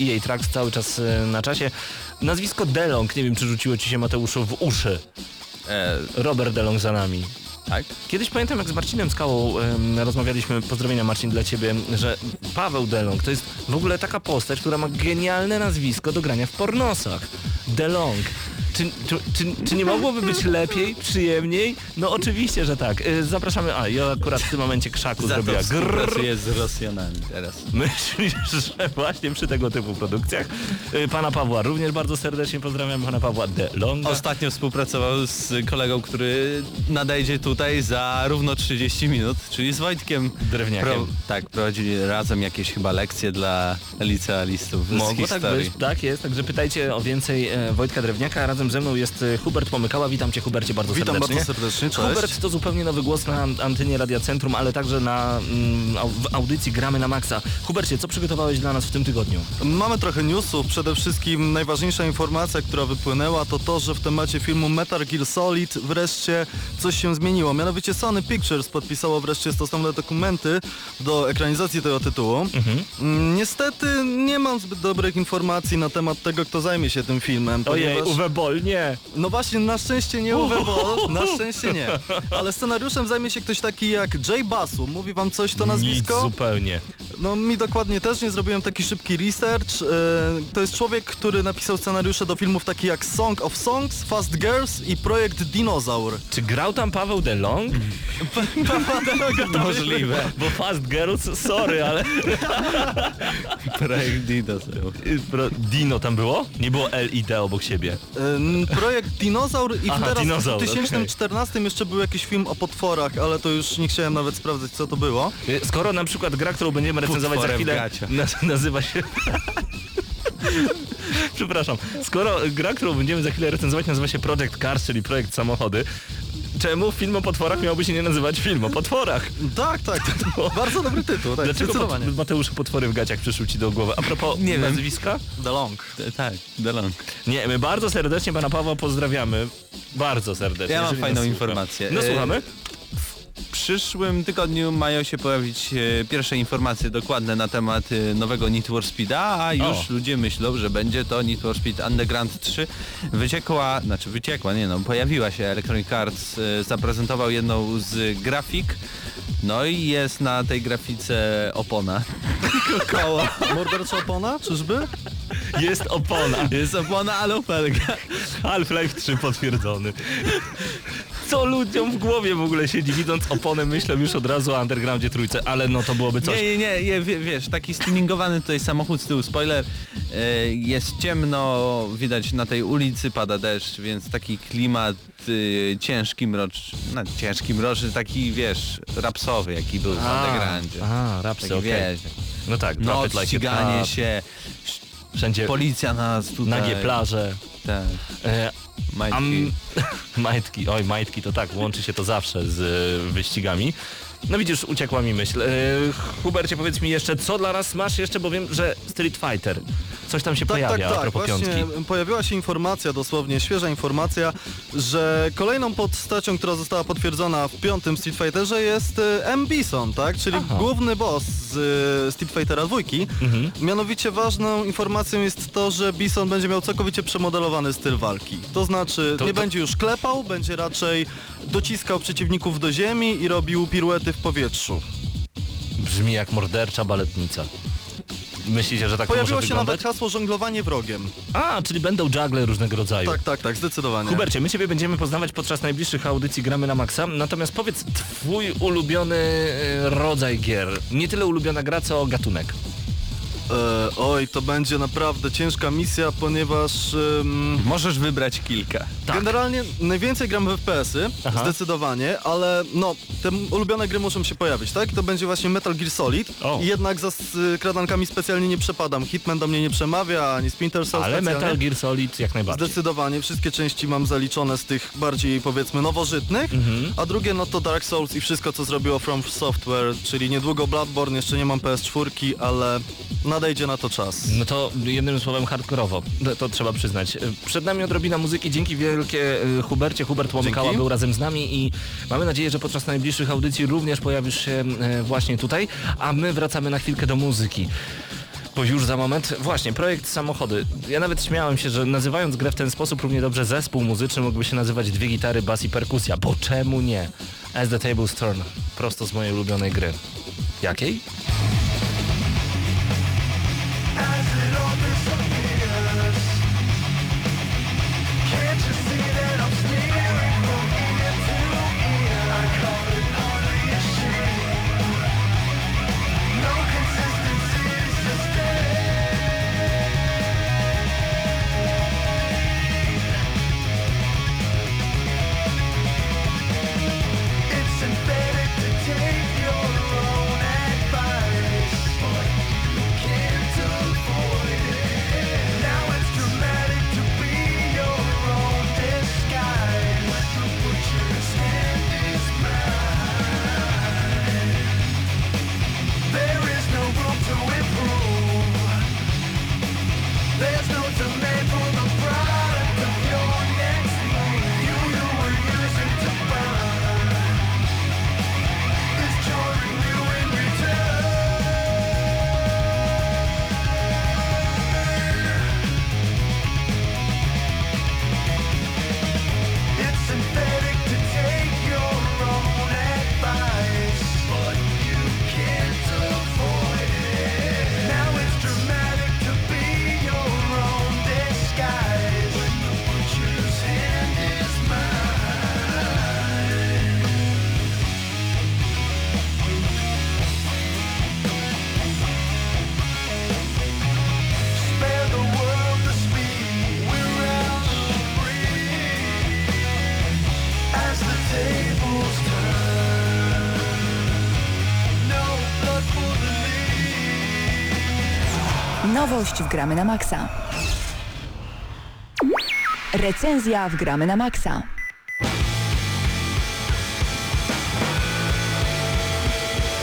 EA Tracks cały czas e, na czasie. Nazwisko Delong, nie wiem czy rzuciło ci się Mateuszu w uszy. E, Robert Delong za nami. tak? Kiedyś pamiętam jak z Marcinem Skałą em, rozmawialiśmy, pozdrowienia Marcin dla ciebie, że Paweł Delong to jest w ogóle taka postać, która ma genialne nazwisko do grania w pornosach. Delong. Czy, czy, czy, czy nie mogłoby być lepiej, przyjemniej? No oczywiście, że tak. Y, Zapraszamy, a ja akurat w tym momencie krzaku Za zrobiła grrr. współpracuję z Rosjanami teraz. Myślisz, że właśnie przy tego typu produkcjach y, pana Pawła również bardzo serdecznie pozdrawiam, pana Pawła De Longa. Ostatnio współpracował z kolegą, który nadejdzie tutaj za równo 30 minut, czyli z Wojtkiem Drewniakiem. tak, prowadzili razem jakieś chyba lekcje dla licealistów z Mogło tak historii. być, tak jest, także pytajcie o więcej e, Wojtka Drewniaka, razem ze mną jest e, Hubert Pomykała, witam cię Hubercie bardzo Witam serdecznie. bardzo serdecznie, cześć. Hubert to zupełnie nowy głos na an- antenie Radia Centrum, ale także na mm, w audycji Gramy na Maxa. Hubercie, co przygotowałeś dla nas w tym tygodniu? Mamy trochę newsów. Przede wszystkim najważniejsza informacja, która wypłynęła, to to, że w temacie filmu Metal Gear Solid wreszcie coś się zmieniło. Mianowicie Sony Pictures podpisało wreszcie stosowne dokumenty do ekranizacji tego tytułu. Mm, Niestety nie mam zbyt dobrych informacji na temat tego, kto zajmie się tym filmem. ponieważ- Boll, nie. No właśnie, na szczęście nie Uwe Boll, na szczęście nie. Ale scenariuszem zajmie się ktoś taki jak Jay Basu. Mówi wam coś to nazwisko? Nic zupełnie. No mi dokładnie też nie zrobiłem taki szybki research. E, to jest człowiek, który napisał scenariusze do filmów takich jak Song of Songs, Fast Girls i Projekt Dinozaur. Czy grał tam Paweł DeLong? Możliwe. Bo Fast Girls, sorry, ale Projekt Dinosaur. Pro- Dino tam było? Nie było L i D obok siebie. Projekt Dinozaur i Aha, teraz Dinozaur, w 2014 jeszcze był jakiś film o potworach, ale to już nie chciałem nawet sprawdzać co to było. Skoro na przykład gra, którą będziemy recenzować za Potworem chwilę, naz- nazywa się... Przepraszam. Skoro gra, którą będziemy za chwilę recenzować nazywa się Project Cars, czyli projekt samochody, czemu film o potworach miałby się nie nazywać film o potworach? Tak, tak, to bardzo dobry tytuł, tak, Dlaczego pot, Mateuszu potwory w gaciach przyszły ci do głowy? A propos Nie wiem. nazwiska? The Long. Tak, DeLong. Nie, my bardzo serdecznie pana Pawła pozdrawiamy. Bardzo serdecznie. Ja mam fajną informację. No E, słuchamy. W przyszłym tygodniu mają się pojawić e, pierwsze informacje dokładne na temat e, nowego Need for Speeda, a już O. ludzie myślą, że będzie to Need for Speed Underground 3. Wyciekła, znaczy wyciekła, nie no, pojawiła się Electronic Arts, e, zaprezentował jedną z grafik, no i jest na tej grafice opona. Koło. Mordercza opona, czyżby? Jest opona. Jest opona, ale opelga. Half-Life 3 potwierdzony. Co ludziom w głowie w ogóle siedzi, widząc oponę, myślę już od razu o Undergroundzie trójce, ale no to byłoby coś. Nie, nie, nie, nie wie- wiesz, taki stuningowany tutaj samochód z tyłu, spoiler, e, jest ciemno, widać na tej ulicy pada deszcz, więc taki klimat e, ciężki, mroczny, no, ciężki, mroczny, taki wiesz, rapsowy, jaki był w Undergroundzie. A, rapsy, Taki okej. wiesz, No tak, noc, it like ściganie się, wszędzie policja nas tutaj. nagie plaże. Tak, E, majtki. am, majtki, oj majtki to tak, łączy się to zawsze z e, wyścigami. No widzisz, uciekła mi myśl. E, Hubercie, powiedz mi jeszcze, co dla nas masz jeszcze, bo wiem, że Street Fighter. Coś tam się Tak, pojawia tak, a tak. propos Właśnie piątki. pojawiła się informacja, dosłownie świeża informacja, że kolejną postacią, która została potwierdzona w piątym Street Fighterze jest e, M. Bison, tak? Czyli Aha. główny boss z e, Street Fightera 2. Mhm. Mianowicie ważną informacją jest to, że Bison będzie miał całkowicie przemodelowany styl walki. To znaczy To- nie to- będzie już klepał, będzie raczej dociskał przeciwników do ziemi i robił piruety w powietrzu. Brzmi jak mordercza baletnica. Myślicie, że tak to Pojawiło może się wyglądać? nawet hasło żonglowanie wrogiem. A, czyli będą juggle różnego rodzaju. Tak, tak, tak, zdecydowanie. Hubercie, my Ciebie będziemy poznawać podczas najbliższych audycji Gramy na Maxa, natomiast powiedz Twój ulubiony e, rodzaj gier. Nie tyle ulubiona gra, co gatunek. E, oj, to będzie naprawdę ciężka misja, ponieważ em, Możesz wybrać kilka. Tak. generalnie najwięcej gram w FPS-y, Aha. zdecydowanie, ale no, te ulubione gry muszą się pojawić, tak? To będzie właśnie Metal Gear Solid O. i jednak za skradankami specjalnie nie przepadam. Hitman do mnie nie przemawia, ani Splinter Cell Ale specjalnie. Metal Gear Solid jak najbardziej. Zdecydowanie, wszystkie części mam zaliczone z tych bardziej powiedzmy nowożytnych, Mhm. a drugie no to Dark Souls i wszystko co zrobiło From Software, czyli niedługo Bloodborne, jeszcze nie mam PS4, ale nadejdzie na to czas. No to jednym słowem hardkorowo, to, to trzeba przyznać. Przed nami odrobina muzyki, dzięki wielkie e, Hubercie. Hubert Łomykała był razem z nami i mamy nadzieję, że podczas najbliższych audycji również pojawisz się e, właśnie tutaj, a my wracamy na chwilkę do muzyki. Bo już za moment, właśnie, projekt samochody. Ja nawet śmiałem się, że nazywając grę w ten sposób równie dobrze zespół muzyczny mógłby się nazywać dwie gitary, bas i perkusja. Bo czemu nie? As the Tables Turn, prosto z mojej ulubionej gry. Jakiej? Nowość w Gramy na Maxa. Recenzja w Gramy na Maxa.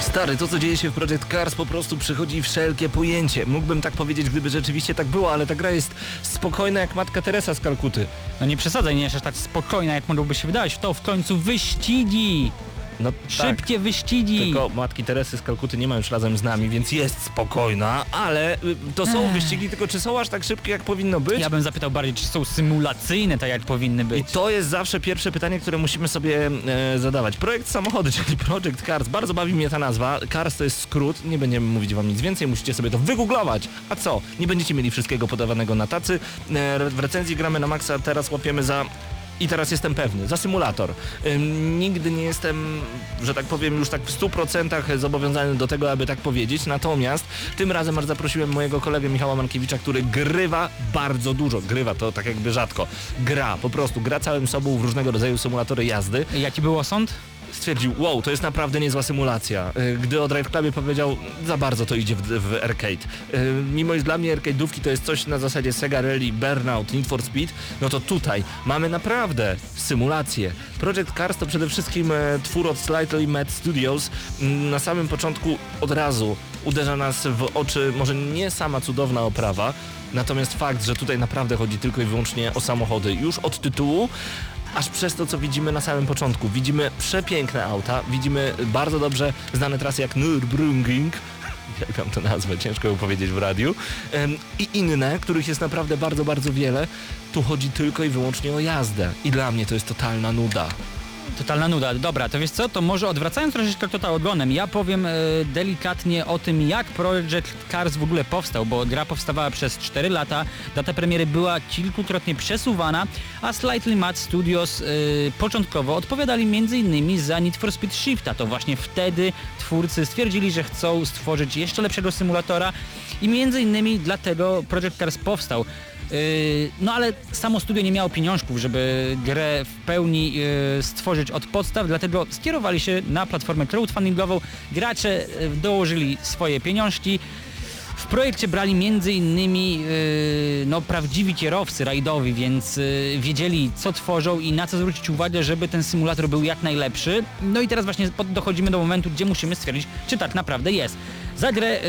Stary, to co dzieje się w Project Cars po prostu przychodzi wszelkie pojęcie. Mógłbym tak powiedzieć, gdyby rzeczywiście tak było, ale ta gra jest spokojna jak matka Teresa z Kalkuty. No nie przesadzaj, nie jest aż tak spokojna, jak mogłoby się wydawać. To w końcu wyścigi! No Szybkie wyścigi! Tylko matki Teresy z Kalkuty nie ma już razem z nami, więc jest spokojna, ale y, to są Ech. wyścigi, tylko czy są aż tak szybkie jak powinno być? Ja bym zapytał bardziej, czy są symulacyjne, tak jak powinny I być. to jest zawsze pierwsze pytanie, które musimy sobie e, zadawać. Projekt samochody, czyli Project Cars. Bardzo bawi mnie ta nazwa. Cars to jest skrót, nie będziemy mówić wam nic więcej, musicie sobie to wygooglować. A co? Nie będziecie mieli wszystkiego podawanego na tacy. E, w recenzji gramy na maksa, teraz łapiemy za... I teraz jestem pewny, za symulator. Ym, nigdy nie jestem, że tak powiem, już tak w 100% zobowiązany do tego, aby tak powiedzieć. Natomiast tym razem bardzo zaprosiłem mojego kolegę Michała Mankiewicza, który grywa bardzo dużo. Grywa to tak jakby rzadko. Gra, po prostu gra całym sobą w różnego rodzaju symulatory jazdy. Jaki był osąd? Stwierdził, wow, to jest naprawdę niezła symulacja. Y, Gdy o Drive Clubie powiedział, za bardzo to idzie w, w arcade. Y, Mimo iż dla mnie arcade'ówki to jest coś na zasadzie Sega Rally, Burnout, Need for Speed, no to tutaj mamy naprawdę symulację. Project Cars to przede wszystkim e, twór od Slightly Mad Studios. Mm, Na samym początku od razu uderza nas w oczy może nie sama cudowna oprawa, natomiast fakt, że tutaj naprawdę chodzi tylko i wyłącznie o samochody. Już od tytułu aż przez to, co widzimy na samym początku. Widzimy przepiękne auta, widzimy bardzo dobrze znane trasy jak Nürburgring, jak mam to nazwę, ciężko ją powiedzieć w radiu, i inne, których jest naprawdę bardzo, bardzo wiele. Tu chodzi tylko i wyłącznie o jazdę i dla mnie to jest totalna nuda. Totalna nuda. Dobra, to wiesz co, to może odwracając troszeczkę total ogonem, ja powiem e, delikatnie o tym, jak Project Cars w ogóle powstał, bo gra powstawała przez 4 lata, data premiery była kilkukrotnie przesuwana, a Slightly Mad Studios e, początkowo odpowiadali m.in. za Need for Speed Shifta. To właśnie wtedy twórcy stwierdzili, że chcą stworzyć jeszcze lepszego symulatora i innymi dlatego Project Cars powstał. Yy, No ale samo studio nie miało pieniążków, żeby grę w pełni yy, stworzyć od podstaw, dlatego skierowali się na platformę crowdfundingową. Gracze yy, dołożyli swoje pieniążki. W projekcie brali yy, no, prawdziwi kierowcy rajdowi, więc wiedzieli co tworzą i na co zwrócić uwagę, żeby ten symulator był jak najlepszy. No i teraz właśnie dochodzimy do momentu, gdzie musimy stwierdzić, czy tak naprawdę jest. Za grę,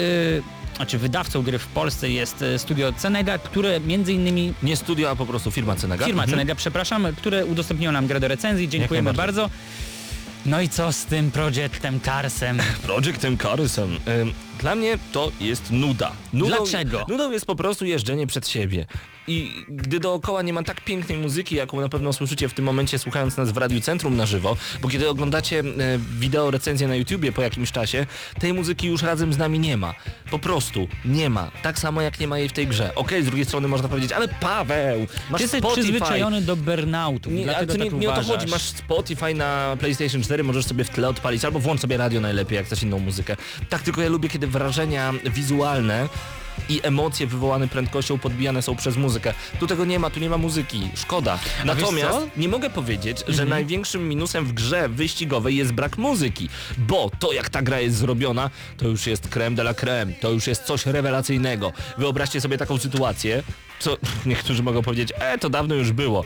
znaczy wydawcą gry w Polsce jest yy, studio Cenega, które między innymi Nie studio, a po prostu firma Cenega. Firma Mhm. Cenega, przepraszam, które udostępniło nam grę do recenzji. Dziękujemy bardzo. No i co z tym projektem Carsem? Projectem Carsem. Dla mnie to jest nuda. Nudą, Dlaczego? Nudą jest po prostu jeżdżenie przed siebie. I gdy dookoła nie ma tak pięknej muzyki, jaką na pewno słyszycie w tym momencie słuchając nas w Radiu Centrum na żywo, bo kiedy oglądacie e, wideo recenzję na YouTubie po jakimś czasie, tej muzyki już razem z nami nie ma. Po prostu nie ma. Tak samo jak nie ma jej w tej grze. Okej, z drugiej strony można powiedzieć, ale Paweł, masz Ty jesteś Spotify. przyzwyczajony do burnoutu, Nie, ale to nie, tak nie o to chodzi, masz Spotify na PlayStation 4, możesz sobie w tle odpalić, albo włącz sobie radio najlepiej, jak chcesz inną muzykę. Tak, tylko ja lubię, kiedy wrażenia wizualne i emocje wywołane prędkością podbijane są przez muzykę. Tu tego nie ma, tu nie ma muzyki. Szkoda. Natomiast nie mogę powiedzieć, że największym minusem w grze wyścigowej jest brak muzyki, bo to jak ta gra jest zrobiona, to już jest creme de la creme, to już jest coś rewelacyjnego. Wyobraźcie sobie taką sytuację, co niektórzy mogą powiedzieć, e, to dawno już było.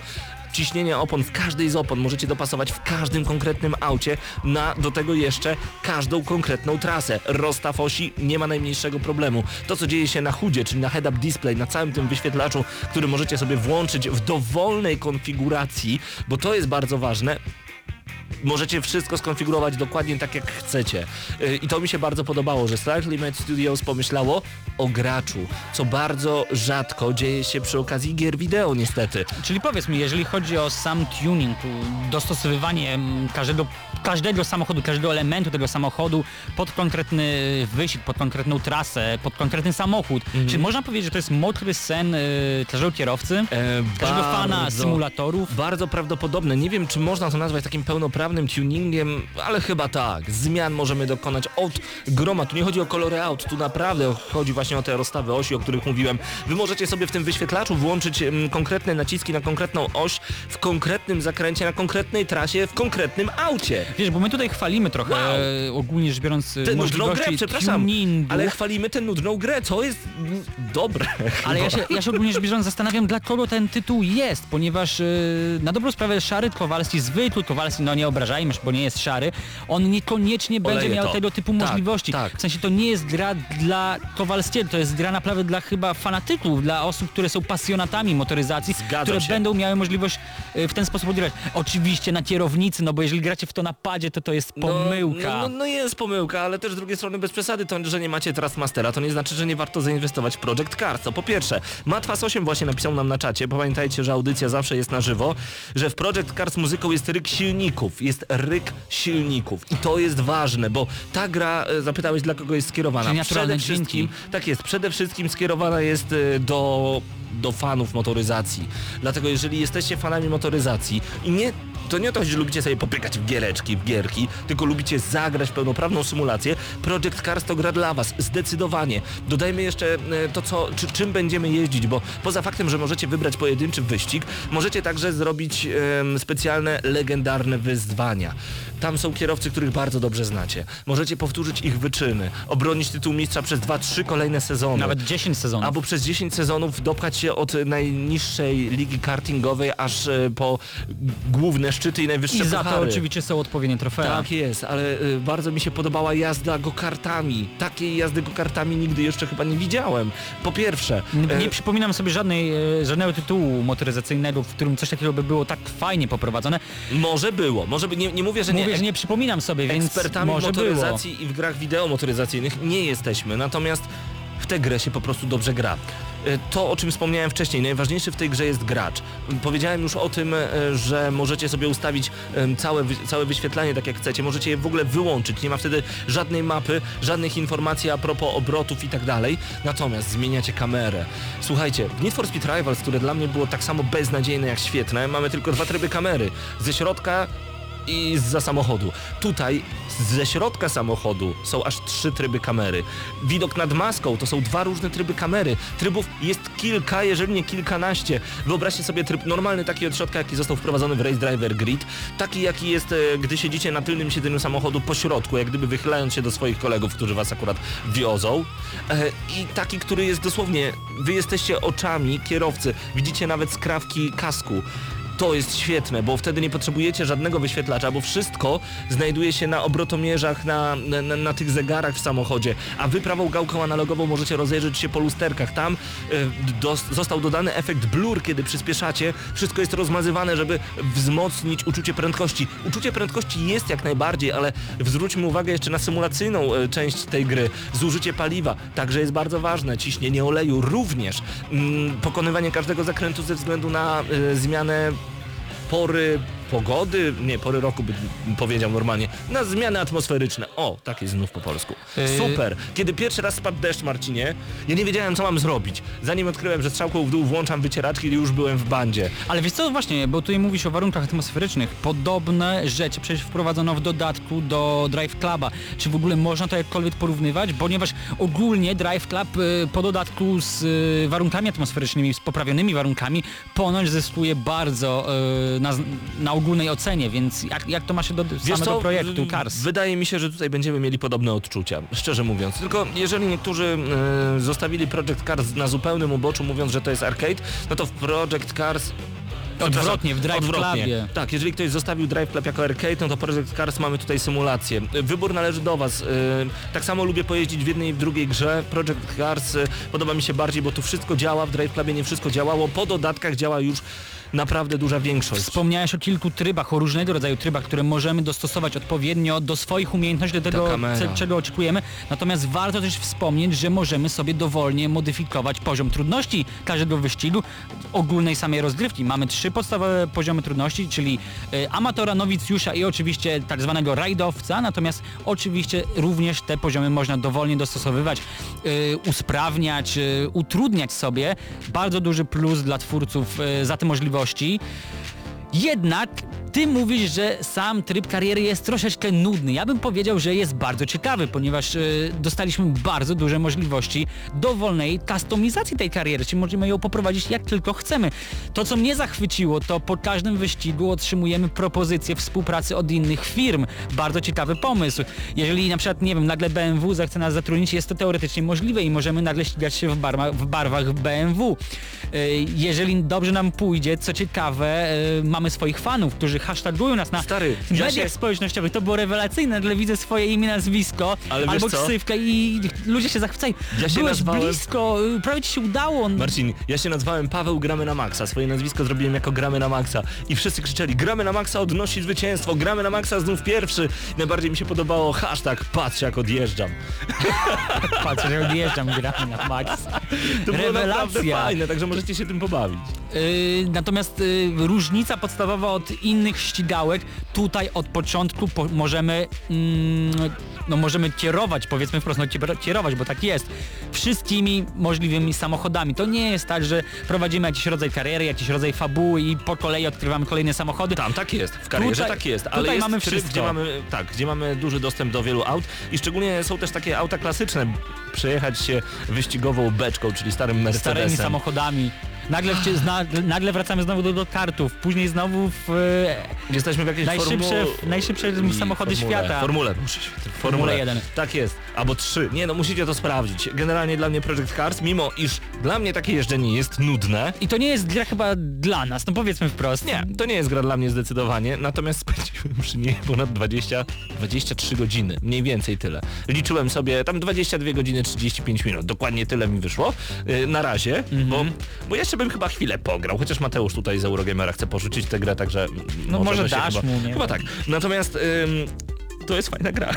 Ciśnienie opon w każdej z opon możecie dopasować w każdym konkretnym aucie na do tego jeszcze każdą konkretną trasę. Rozstaw osi nie ma najmniejszego problemu. To co dzieje się na chudzie, czyli na head-up display, na całym tym wyświetlaczu, który możecie sobie włączyć w dowolnej konfiguracji, bo to jest bardzo ważne, możecie wszystko skonfigurować dokładnie tak jak chcecie. Yy, I to mi się bardzo podobało, że Slightly Mad Studios pomyślało o graczu, co bardzo rzadko dzieje się przy okazji gier wideo niestety. Czyli powiedz mi, jeżeli chodzi o sam tuning, dostosowywanie mm, każdego, każdego samochodu, każdego elementu tego samochodu pod konkretny wyścig, pod konkretną trasę, pod konkretny samochód, czy można powiedzieć, że to jest mokry sen y, każdego kierowcy, E, każdego fana bardzo- symulatorów? Bardzo prawdopodobne. Nie wiem, czy można to nazwać takim pełnoprawnym tuningiem, ale chyba tak. Zmian możemy dokonać od groma. Tu nie chodzi o kolory aut, tu naprawdę chodzi właśnie o te rozstawy osi, o których mówiłem. Wy możecie sobie w tym wyświetlaczu włączyć mm, konkretne naciski na konkretną oś, w konkretnym zakręcie, na konkretnej trasie, w konkretnym aucie. Wiesz, bo my tutaj chwalimy trochę e, ogólnie rzecz biorąc e, Tę nudną grę, przepraszam, tuningu, ale chwalimy tę nudną grę, to jest dobre. Ale ja się, ja się ogólnie rzecz biorąc zastanawiam, dla kogo ten tytuł jest, ponieważ yy, na dobrą sprawę szary Kowalski, zwykły Kowalski, no nie obrażajmy bo nie jest szary, on niekoniecznie będzie Oleje miał to. tego typu Tak, możliwości. tak. W sensie to nie jest gra dla Kowalskiego, to jest gra naprawdę dla chyba fanatyków, dla osób, które są pasjonatami motoryzacji, Zgadzam które się. będą miały możliwość w ten sposób odgrywać. Oczywiście na kierownicy, no bo jeżeli gracie w to na padzie, to to jest pomyłka. No, no, no jest pomyłka, ale też z drugiej strony bez przesady to, że nie macie Trustmastera, to nie znaczy, że nie warto zainwestować w Project Cars. To po pierwsze, Matwas 8 właśnie napisał nam na czacie, pamiętajcie, że audycja zawsze jest na żywo, że w Project Cars muzyką jest ryk silników, jest ryk silników i to jest ważne, bo ta gra, e, zapytałeś dla kogo jest skierowana. Przede wszystkim, tak jest, przede wszystkim skierowana jest e, do do fanów motoryzacji. Dlatego jeżeli jesteście fanami motoryzacji i nie to nie o to chodzi, że lubicie sobie popykać w giereczki, w gierki, tylko lubicie zagrać pełnoprawną symulację. Project Cars to gra dla Was, zdecydowanie. Dodajmy jeszcze e, to, co, czy, czym będziemy jeździć, bo poza faktem, że możecie wybrać pojedynczy wyścig, możecie także zrobić specjalne, legendarne wyzwania. Tam są kierowcy, których bardzo dobrze znacie. Możecie powtórzyć ich wyczyny, obronić tytuł mistrza przez 2-3 kolejne sezony. Nawet 10 sezonów. Albo przez 10 sezonów dopchać się od najniższej ligi kartingowej aż e, po główne szczyty i najwyższe I za to oczywiście są odpowiednie trofea. Tak jest, ale y, bardzo mi się podobała jazda go-kartami. Takiej jazdy go-kartami nigdy jeszcze chyba nie widziałem. Po pierwsze, N- e, Nie przypominam sobie żadnej, e, żadnego tytułu motoryzacyjnego, w którym coś takiego by było tak fajnie poprowadzone. może było, może by, nie, nie mówię, że Mówię, nie. że nie przypominam sobie, więc Ekspertami może było. motoryzacji i w grach wideo motoryzacyjnych nie jesteśmy, natomiast w tę grę się po prostu dobrze gra. E, To, o czym wspomniałem wcześniej, najważniejszy w tej grze jest gracz. Powiedziałem już o tym, e, że możecie sobie ustawić całe, całe wyświetlanie tak jak chcecie, możecie je w ogóle wyłączyć, nie ma wtedy żadnej mapy, żadnych informacji a propos obrotów i tak dalej, natomiast zmieniacie kamerę. Słuchajcie, w Need for Speed Rivals, które dla mnie było tak samo beznadziejne jak świetne, mamy tylko dwa tryby kamery. Ze środka i za samochodu. Tutaj ze środka samochodu są aż trzy tryby kamery. Widok nad maską to są dwa różne tryby kamery. Trybów jest kilka, jeżeli nie kilkanaście. Wyobraźcie sobie tryb normalny taki od środka, jaki został wprowadzony w Race Driver Grid. Taki jaki jest, e, gdy siedzicie na tylnym siedzeniu samochodu po środku, jak gdyby wychylając się do swoich kolegów, którzy was akurat wiozą. E, I taki, który jest dosłownie, wy jesteście oczami kierowcy. Widzicie nawet skrawki kasku. To jest świetne, bo wtedy nie potrzebujecie żadnego wyświetlacza, bo wszystko znajduje się na obrotomierzach, na, na, na, tych zegarach w samochodzie, a wy prawą gałką analogową możecie rozejrzeć się po lusterkach. Tam dos, został dodany efekt blur, kiedy przyspieszacie. Wszystko jest rozmazywane, żeby wzmocnić uczucie prędkości. Uczucie prędkości jest jak najbardziej, ale zwróćmy uwagę jeszcze na symulacyjną y, część tej gry. Zużycie paliwa także jest bardzo ważne. Ciśnienie oleju również. Mm, pokonywanie każdego zakrętu ze względu na y, zmianę pory pogody, nie, pory roku bym powiedział normalnie, na zmiany atmosferyczne. O, tak jest znów po polsku. Yy. Super. Kiedy pierwszy raz spadł deszcz, Marcinie, ja nie wiedziałem, co mam zrobić. Zanim odkryłem, że strzałką w dół włączam wycieraczki, już byłem w bandzie. Ale wiesz co, właśnie, bo tutaj mówisz o warunkach atmosferycznych. Podobne rzeczy przecież wprowadzono w dodatku do Drive Cluba. Czy w ogóle można to jakkolwiek porównywać? Ponieważ ogólnie Drive Club y, po dodatku z y, warunkami atmosferycznymi, z poprawionymi warunkami, ponoć zyskuje bardzo y, na, na ogólnej ocenie, więc jak, jak to ma się do samego projektu w- Cars? Wydaje mi się, że tutaj będziemy mieli podobne odczucia, szczerze mówiąc. Tylko jeżeli niektórzy e, zostawili Project Cars na zupełnym uboczu, mówiąc, że to jest arcade, no to w Project Cars Odwrotnie, w Drive Odwrotnie. Clubie. Tak, jeżeli ktoś zostawił Drive Club jako arcade, no to Project Cars mamy tutaj symulację. Wybór należy do Was. Yy, Tak samo lubię pojeździć w jednej i w drugiej grze. Project Cars yy, podoba mi się bardziej, bo tu wszystko działa, w Drive Clubie nie wszystko działało. Po dodatkach działa już naprawdę duża większość. Wspomniałeś o kilku trybach, o różnego rodzaju trybach, które możemy dostosować odpowiednio do swoich umiejętności, do tego, czego oczekujemy. Natomiast warto też wspomnieć, że możemy sobie dowolnie modyfikować poziom trudności każdego wyścigu ogólnej samej rozgrywki. Mamy trzy podstawowe poziomy trudności, czyli e, amatora, nowicjusza i oczywiście tak zwanego rajdowca, natomiast oczywiście również te poziomy można dowolnie dostosowywać, e, usprawniać, e, utrudniać sobie. Bardzo duży plus dla twórców za te możliwości. Jednak ty mówisz, że sam tryb kariery jest troszeczkę nudny. Ja bym powiedział, że jest bardzo ciekawy, ponieważ y, dostaliśmy bardzo duże możliwości dowolnej kustomizacji tej kariery, czyli możemy ją poprowadzić jak tylko chcemy. To, co mnie zachwyciło, to po każdym wyścigu otrzymujemy propozycje współpracy od innych firm. Bardzo ciekawy pomysł. Jeżeli na przykład, nie wiem, nagle BMW zechce nas zatrudnić, jest to teoretycznie możliwe i możemy nagle ścigać się w, barma, w barwach BMW. Y, Jeżeli dobrze nam pójdzie, co ciekawe, y, mamy swoich fanów, którzy hashtagują nas na Stary, ja mediach się- społecznościowych. To było rewelacyjne, nagle widzę swoje imię, nazwisko Ale albo ksywkę i ludzie się zachwycają. Ja się Byłeś nazwałem- blisko, y, prawie ci się udało. Marcin, ja się nazwałem Paweł Gramy na Maxa. Swoje nazwisko zrobiłem jako Gramy na Maxa. I wszyscy krzyczeli, Gramy na Maxa odnosi zwycięstwo, Gramy na Maxa znów pierwszy. Najbardziej mi się podobało hashtag patrz jak odjeżdżam. Patrz, że odjeżdżam, gramy na max. To było naprawdę Rewelacja. fajne, także możecie się tym pobawić. Yy, natomiast yy, różnica podstawowa od innych ścigałek, tutaj od początku po, możemy, mm, no możemy kierować, powiedzmy wprost, no kier- kierować, bo tak jest, wszystkimi możliwymi samochodami. To nie jest tak, że prowadzimy jakiś rodzaj kariery, jakiś rodzaj fabuły i po kolei odkrywamy kolejne samochody. Tam tak jest, w karierze Tutaj- tak jest, ale tutaj jest mamy tryb, wszystko. gdzie mamy, tak, gdzie mamy duży dostęp do wielu aut i szczególnie są też takie auta klasyczne, przejechać się wyścigową beczką, czyli starym starymi Mercedesem. samochodami. Nagle, zna, nagle wracamy znowu do, do kartów, później znowu w e, Jesteśmy w jakiejś najszybsze, formu... najszybsze samochody formule, świata. Formule, muszę się formule. 1. Tak jest, albo trzy. Nie no, musicie to sprawdzić. Generalnie dla mnie Project Cars, mimo iż dla mnie takie jeżdżenie jest nudne, I to nie jest gra chyba dla nas, no powiedzmy wprost. nie, to nie jest gra dla mnie zdecydowanie, natomiast spędziłem przy niej ponad 20, 23 godziny, mniej więcej tyle. Liczyłem sobie tam 22 godziny 35 minut, dokładnie tyle mi wyszło yy, na razie, bo, bo jeszcze bym chyba chwilę pograł, chociaż Mateusz tutaj z Eurogamera chce porzucić tę grę, także No może dasz chyba, mu, nie? Chyba tak. Natomiast ym, to jest fajna gra.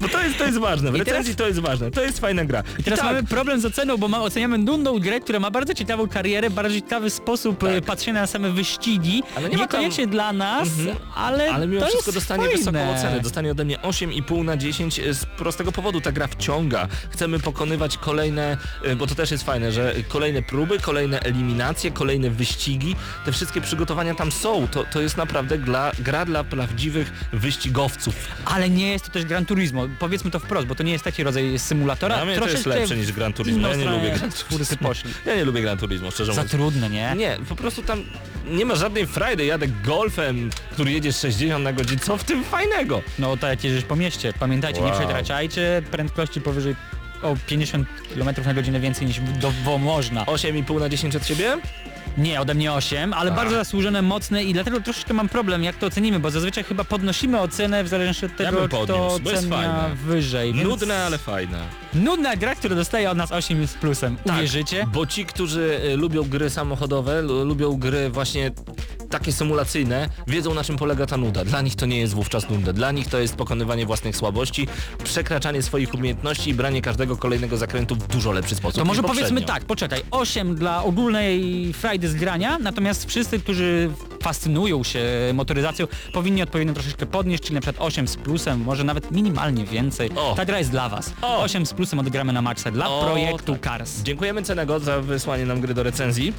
Bo to jest, to jest ważne, w I teraz- recenzji to jest ważne, to jest fajna gra. I teraz tak, mamy problem z oceną, bo ma, oceniamy nudną grę, która ma bardzo ciekawą karierę, bardzo ciekawy sposób e, patrzenia na same wyścigi. Tak. Ale nie ma tam- Niekoniecznie dla nas, Mhm. ale, Ale mimo to wszystko dostanie fajne. wysoką ocenę. Dostanie ode mnie 8,5 na 10 z prostego powodu. Ta gra wciąga. Chcemy pokonywać kolejne, y, bo to też jest fajne, że kolejne próby, kolejne eliminacje, kolejne wyścigi. Te wszystkie przygotowania tam są. To, to jest naprawdę gra, gra dla prawdziwych wyścigowców. Ale nie jest to też Gran Turismo. Powiedzmy to wprost, bo to nie jest taki rodzaj symulatora. Dla mnie to jest lepsze niż Gran Turismo. Ja nie lubię Gran Turismo. poszli. Ja nie lubię Gran Turismo, szczerze Za mówiąc. trudne, nie? Nie, po prostu tam nie ma żadnej frajdy. Jadę golfem, który jedzie 60 na godzinę. Co w tym fajnego? No to jak jedziesz po mieście. Pamiętajcie, nie Wow. przekraczajcie prędkości powyżej o 50 km na godzinę więcej niż do, bo można. 8,5 na 10 od ciebie? Nie, ode mnie 8, ale bardzo zasłużone, mocne i dlatego troszeczkę mam problem, jak to ocenimy, bo zazwyczaj chyba podnosimy ocenę w zależności od tego, kto podniósł, jest ocenia wyżej. Więc Nudne, ale fajne. Nudna gra, która dostaje od nas 8 z plusem. Uwierzycie? Bo ci, którzy y, lubią gry samochodowe, lu- lubią gry właśnie takie symulacyjne, wiedzą na czym polega ta nuda. Dla nich to nie jest wówczas nuda. Dla nich to jest pokonywanie własnych słabości, przekraczanie swoich umiejętności i branie każdego kolejnego zakrętu w dużo lepszy sposób. To może powiedzmy tak, poczekaj, 8 dla ogólnej frajdy z grania, natomiast wszyscy, którzy fascynują się motoryzacją, powinni odpowiednio troszeczkę podnieść, czyli na przykład 8 z plusem, może nawet minimalnie więcej. O. Ta gra jest dla was. O. 8 z plusem odgramy na maksa dla O, projektu tak. Cars. Dziękujemy Cenego za wysłanie nam gry do recenzji.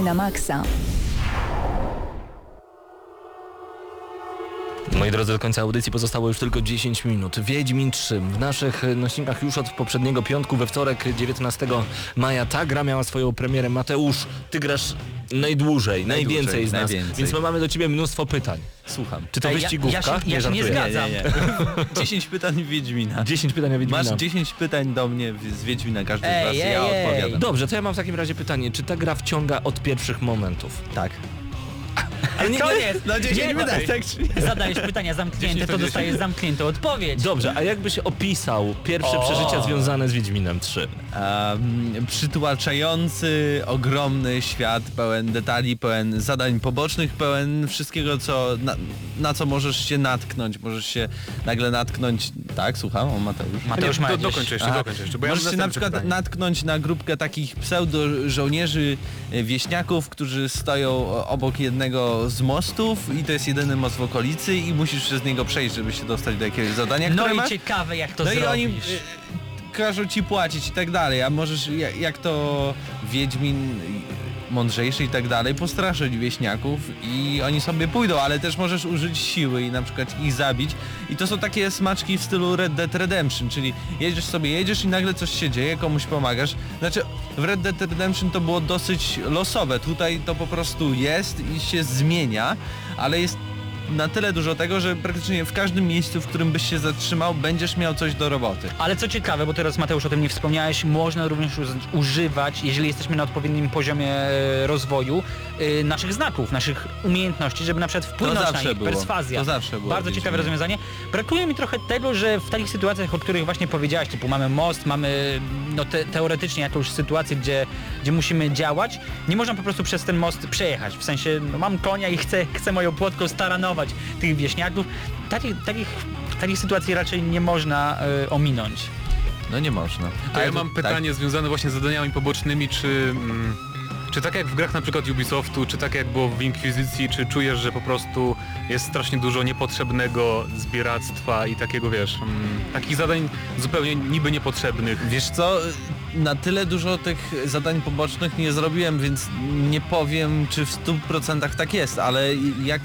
Gramy na Maxa. Moi drodzy, do końca audycji pozostało już tylko 10 minut. Wiedźmin 3 w naszych nośnikach już od poprzedniego piątku we wtorek 19 maja. Ta gra miała swoją premierę. Mateusz, ty grasz najdłużej, najwięcej z nas, najwięcej. więc my mamy do ciebie mnóstwo pytań. Słucham. Czy to Ej, ja- wyścigówka? ja się- ja się nie żartuję. zgadzam. Nie, nie, nie. 10 pytań Wiedźmina. 10 pytań o Wiedźmina. Masz 10 pytań do mnie z Wiedźmina, każdy z Ej, was, ej, ja ej. odpowiadam. Dobrze, to ja mam w takim razie pytanie, czy ta gra wciąga od pierwszych momentów? Tak. Ale nie, Koniec! No 10 Nie, pytań, tak czy nie? Zadajesz pytania zamknięte, 10 to to dostajesz zamkniętą odpowiedź. Dobrze, a jakbyś opisał pierwsze O. przeżycia związane z Wiedźminem 3? Um, przytłaczający, ogromny świat, pełen detali, pełen zadań pobocznych, pełen wszystkiego, co, na, na co możesz się natknąć. Możesz się nagle natknąć... Tak, słucham, o Mateusz. Mateusz nie, ma do, dokończę jeszcze, Aha. dokończę jeszcze, bo ja Możesz się na przykład pytanie. natknąć na grupkę takich pseudo-żołnierzy e, wieśniaków, którzy stoją obok jednego z mostów i to jest jedyny most w okolicy i musisz przez niego przejść, żeby się dostać do jakiegoś zadania, No które i masz. ciekawe jak to No i zrobisz. oni y, każą ci płacić i tak dalej, a możesz jak, jak to Wiedźmin mądrzejszy i tak dalej, postraszyć wieśniaków i oni sobie pójdą, ale też możesz użyć siły i na przykład ich zabić i to są takie smaczki w stylu Red Dead Redemption, czyli jedziesz sobie, jedziesz i nagle coś się dzieje, komuś pomagasz. Znaczy w Red Dead Redemption to było dosyć losowe, tutaj to po prostu jest i się zmienia, ale jest na tyle dużo tego, że praktycznie w każdym miejscu, w którym byś się zatrzymał, będziesz miał coś do roboty. Ale co ciekawe, bo teraz Mateusz o tym nie wspomniałeś, można również używać, jeżeli jesteśmy na odpowiednim poziomie e, rozwoju, e, naszych znaków, naszych umiejętności, żeby na przykład wpłynąć na nich, było. perswazja. To zawsze było Bardzo ciekawe rozwiązanie. Brakuje mi trochę tego, że w takich sytuacjach, o których właśnie powiedziałeś, typu mamy most, mamy no te, teoretycznie jakąś sytuację, gdzie, gdzie musimy działać, nie można po prostu przez ten most przejechać. W sensie, no, mam konia i chcę, chcę moją płotką staranować tych wieśniaków. Takich, takich, takich sytuacji raczej nie można e, ominąć. No nie można. To ja mam tak, pytanie związane właśnie z zadaniami pobocznymi, czy... Mm, czy tak jak w grach na przykład Ubisoftu, czy tak jak było w Inkwizycji, czy czujesz, że po prostu jest strasznie dużo niepotrzebnego zbieractwa i takiego, wiesz, mm, takich zadań zupełnie niby niepotrzebnych. Wiesz co, na tyle dużo tych zadań pobocznych nie zrobiłem, więc nie powiem, czy w 100% tak jest, ale jak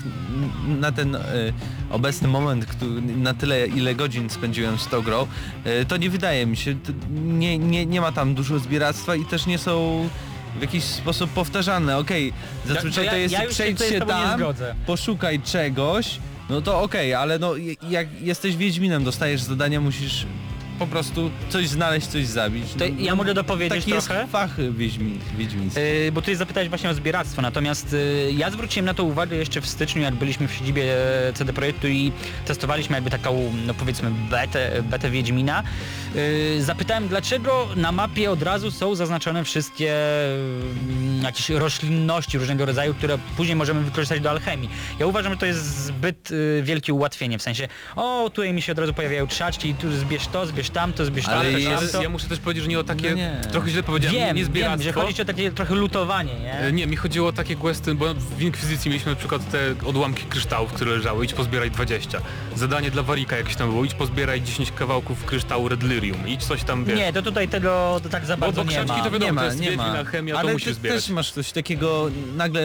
na ten e, obecny moment, na tyle ile godzin spędziłem z tą grą, e, to nie wydaje mi się, nie, nie, nie ma tam dużo zbieractwa i też nie są w jakiś sposób powtarzalne. Okej, zazwyczaj ja- to jest ja się przejdź się tam, poszukaj czegoś, no to okej, ale no jak jesteś Wiedźminem, dostajesz zadania, musisz po prostu coś znaleźć, coś zabić. To ja mogę dopowiedzieć Taki jest trochę? fach wiedźmi, wiedźmiński. Yy, bo ty zapytałeś właśnie o zbieractwo, natomiast yy, ja zwróciłem na to uwagę jeszcze w styczniu, jak byliśmy w siedzibie e, CD Projektu i testowaliśmy jakby taką, no powiedzmy, betę, betę Wiedźmina. Yy, zapytałem, dlaczego na mapie od razu są zaznaczone wszystkie yy, jakieś roślinności różnego rodzaju, które później możemy wykorzystać do alchemii. Ja uważam, że to jest zbyt yy, wielkie ułatwienie, w sensie, o, tutaj mi się od razu pojawiają trzaczki, tu zbierz to, zbierz tamto, zbierz Ale tamto, jest- tamto. Ja muszę też powiedzieć, że nie o takie... No nie. Trochę źle powiedziałem, Wiem, nie wiem, zbieractwo. że chodzi ci o takie trochę lutowanie, nie? E, Nie, mi chodziło o takie questy, bo w Inkwizycji mieliśmy na przykład te odłamki kryształów, które leżały, idź pozbieraj 20. Zadanie dla Warika jakieś tam było, idź pozbieraj 10 kawałków kryształu Red Lyrium, idź coś tam, wiesz. Nie, to tutaj tego to tak za Bo- bardzo bo nie książki ma. to wiadomo, nie ma, to jest nie wiedźmina, ma. chemia, to Ale musisz ty zbierać. też masz coś takiego, nagle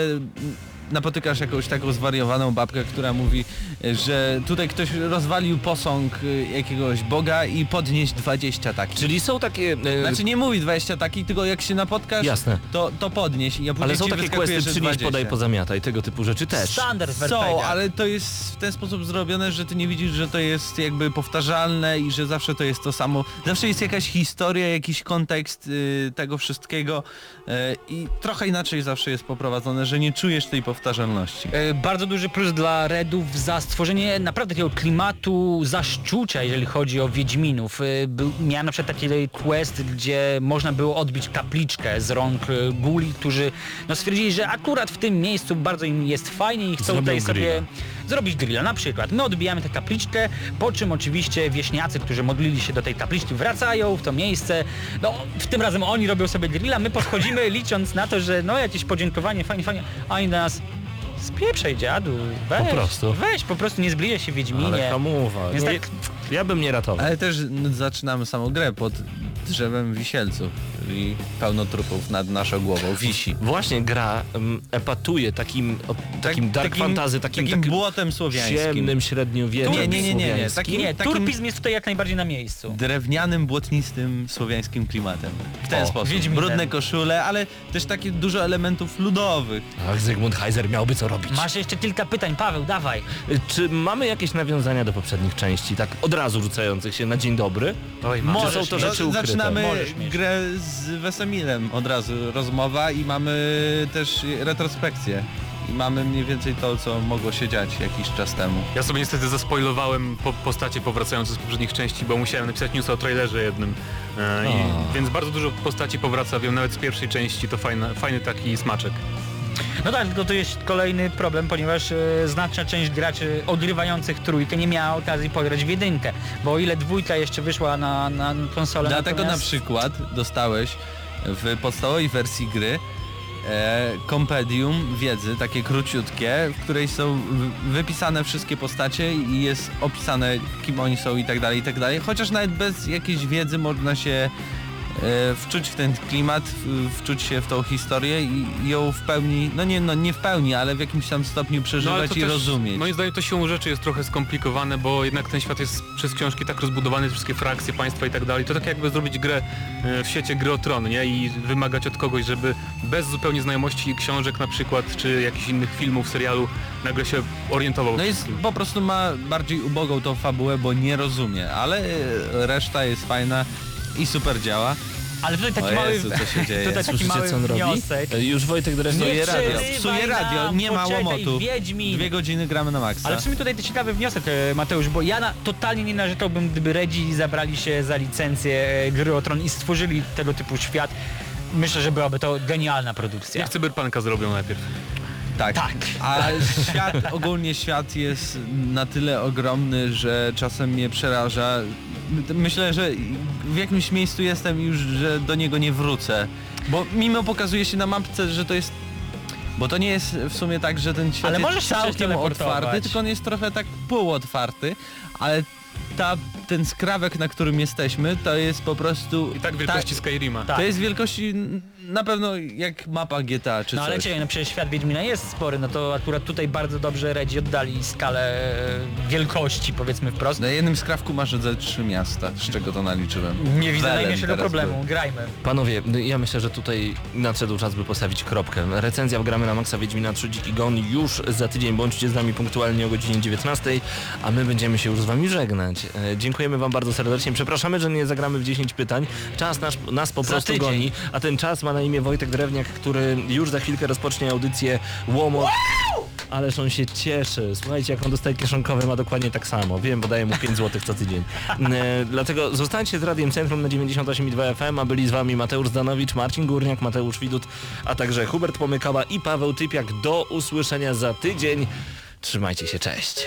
napotykasz jakąś taką zwariowaną babkę, która mówi, że tutaj ktoś rozwalił posąg y, jakiegoś boga i podnieść 20 takich. Czyli są takie... e, Znaczy nie mówi 20 takich, tylko jak się napotkasz, Jasne. to, to podnieś i a później ale są takie że przynieś, 20. podaj, pozamiataj, tego typu rzeczy też. Standard w Są, ale to jest w ten sposób zrobione, że ty nie widzisz, że to jest jakby powtarzalne i że zawsze to jest to samo. Zawsze jest jakaś historia, jakiś kontekst y, tego wszystkiego y, i trochę inaczej zawsze jest poprowadzone, że nie czujesz tej powtarzalności. E, Bardzo duży plus dla Redów za stworzenie naprawdę takiego klimatu zaszczucia, jeżeli chodzi o Wiedźminów. E, miałem na przykład taki quest, gdzie można było odbić kapliczkę z rąk e, guli, którzy no, stwierdzili, że akurat w tym miejscu bardzo im jest fajnie i chcą Zrobią tutaj sobie grilla. zrobić grilla. Na przykład my odbijamy tę kapliczkę, po czym oczywiście wieśniacy, którzy modlili się do tej kapliczki wracają w to miejsce. No w tym razem oni robią sobie grilla, my podchodzimy licząc na to, że no jakieś podziękowanie, fajnie, fajnie, a oni do nas Spieprzej dziadu, weź. Po prostu. Weź, po prostu nie zbliżaj się Wiedźminie. Ale hamuwa. Jest Nie, tak- Ja bym nie ratował. Ale też zaczynamy samą grę pod drzewem wisielców, czyli pełno trupów nad naszą głową, wisi. Właśnie gra um, epatuje takim, o, takim dark fantasy, takim, takim takim błotem słowiańskim. ciemnym średniowieczem Nie, nie, nie, nie, nie. słowiańskim. Takim, Nie, takim turpizm jest tutaj jak najbardziej na miejscu. drewnianym, błotnistym, słowiańskim klimatem. W ten O, sposób. Brudne koszule, ale też takie dużo elementów ludowych. Ach, Zygmunt Heiser miałby co robić. Masz jeszcze kilka pytań, Paweł, dawaj. Czy mamy jakieś nawiązania do poprzednich części, tak od razu rzucających się na dzień dobry? Oj, Czy Możesz są to rzeczy ukryte? Zaczynamy grę z Wesemilem od razu rozmowa i mamy też retrospekcję. I mamy mniej więcej to, co mogło się dziać jakiś czas temu. Ja sobie niestety zaspoilowałem po, postacie powracające z poprzednich części, bo musiałem napisać newsa o trailerze jednym. E, i, więc bardzo dużo postaci powraca, wiem, nawet z pierwszej części to fajna, fajny taki smaczek. No tak, tylko tu jest kolejny problem, ponieważ e, znaczna część graczy ogrywających trójkę nie miała okazji pograć w jedynkę, bo o ile dwójka jeszcze wyszła na, na konsolę, Dlatego na natomiast- przykład dostałeś w podstawowej wersji gry e, kompendium wiedzy, takie króciutkie, w której są wypisane wszystkie postacie i jest opisane kim oni są i tak dalej, i tak dalej. Chociaż nawet bez jakiejś wiedzy można się wczuć w ten klimat, wczuć się w tą historię i ją w pełni, no nie, no nie w pełni, ale w jakimś tam stopniu No, przeżywać to i też, rozumieć. Moim zdaniem to siłą rzeczy jest trochę skomplikowane, bo jednak ten świat jest przez książki tak rozbudowany, wszystkie frakcje, państwa i tak dalej. To tak jakby zrobić grę e, w świecie gry o tron, nie? I wymagać od kogoś, żeby bez zupełnie znajomości książek na przykład, czy jakichś innych filmów, serialu, nagle się orientował. No jest, po prostu ma bardziej ubogą tą fabułę, bo nie rozumie, ale e, reszta jest fajna i super działa. Ale tutaj taki O mały... Jezu, co się dzieje? Tutaj taki Słyszycie, mały co on robi? wniosek. Już Wojtek je przerywaj radio. psuje radio, nam, nie ma poczekaj, łomotu. Wiedźmin. Dwie godziny gramy na maksa. Ale w sumie tutaj to ciekawy wniosek, e, Mateusz, bo ja na, totalnie nie narzekałbym, gdyby Redzi zabrali się za licencję e, gry o Tron i stworzyli tego typu świat. Myślę, że byłaby to genialna produkcja. Jak Cyberpunka zrobią najpierw. Tak. Tak. A świat, ogólnie świat jest na tyle ogromny, że czasem mnie przeraża. My- Myślę, że w jakimś miejscu jestem już, że do niego nie wrócę. Bo mimo pokazuje się na mapce, że to jest... Bo to nie jest w sumie tak, że ten świat Ale jest całkiem otwarty, tylko on jest trochę tak półotwarty, ale ta, ten skrawek, na którym jesteśmy, to jest po prostu... I tak wielkości Skyrima. Tak. To jest wielkości na pewno jak mapa GTA czy No ale coś. cię, no przecież świat Wiedźmina jest spory, no to akurat tutaj bardzo dobrze Redzi oddali skalę e, wielkości, powiedzmy wprost. Na jednym skrawku masz ze trzy miasta, z czego to naliczyłem. Nie widzę najmniejszego problemu, był. grajmy. Panowie, no ja myślę, że tutaj nadszedł czas, by postawić kropkę. Recenzja w Gramy na Maxa Wiedźmina 3 Dziki Gon już za tydzień. Bądźcie z nami punktualnie o godzinie 19, a my będziemy się już z wami żegnać. E, dziękujemy wam bardzo serdecznie. Przepraszamy, że nie zagramy w 10 pytań. Czas nas, nas po Za prostu tydzień. goni, a ten czas ma na imię Wojtek Drewniak, który już za chwilkę rozpocznie audycję Łomot. Ależ on się cieszy. Słuchajcie, jak on dostaje kieszonkowe, ma dokładnie tak samo. Wiem, bo daję mu 5 zł co tydzień. E, dlatego zostańcie z Radiem Centrum na 98,2 FM, a byli z wami Mateusz Zdanowicz, Marcin Górniak, Mateusz Widut, a także Hubert Pomykała i Paweł Typiak. Do usłyszenia za tydzień. Trzymajcie się, cześć.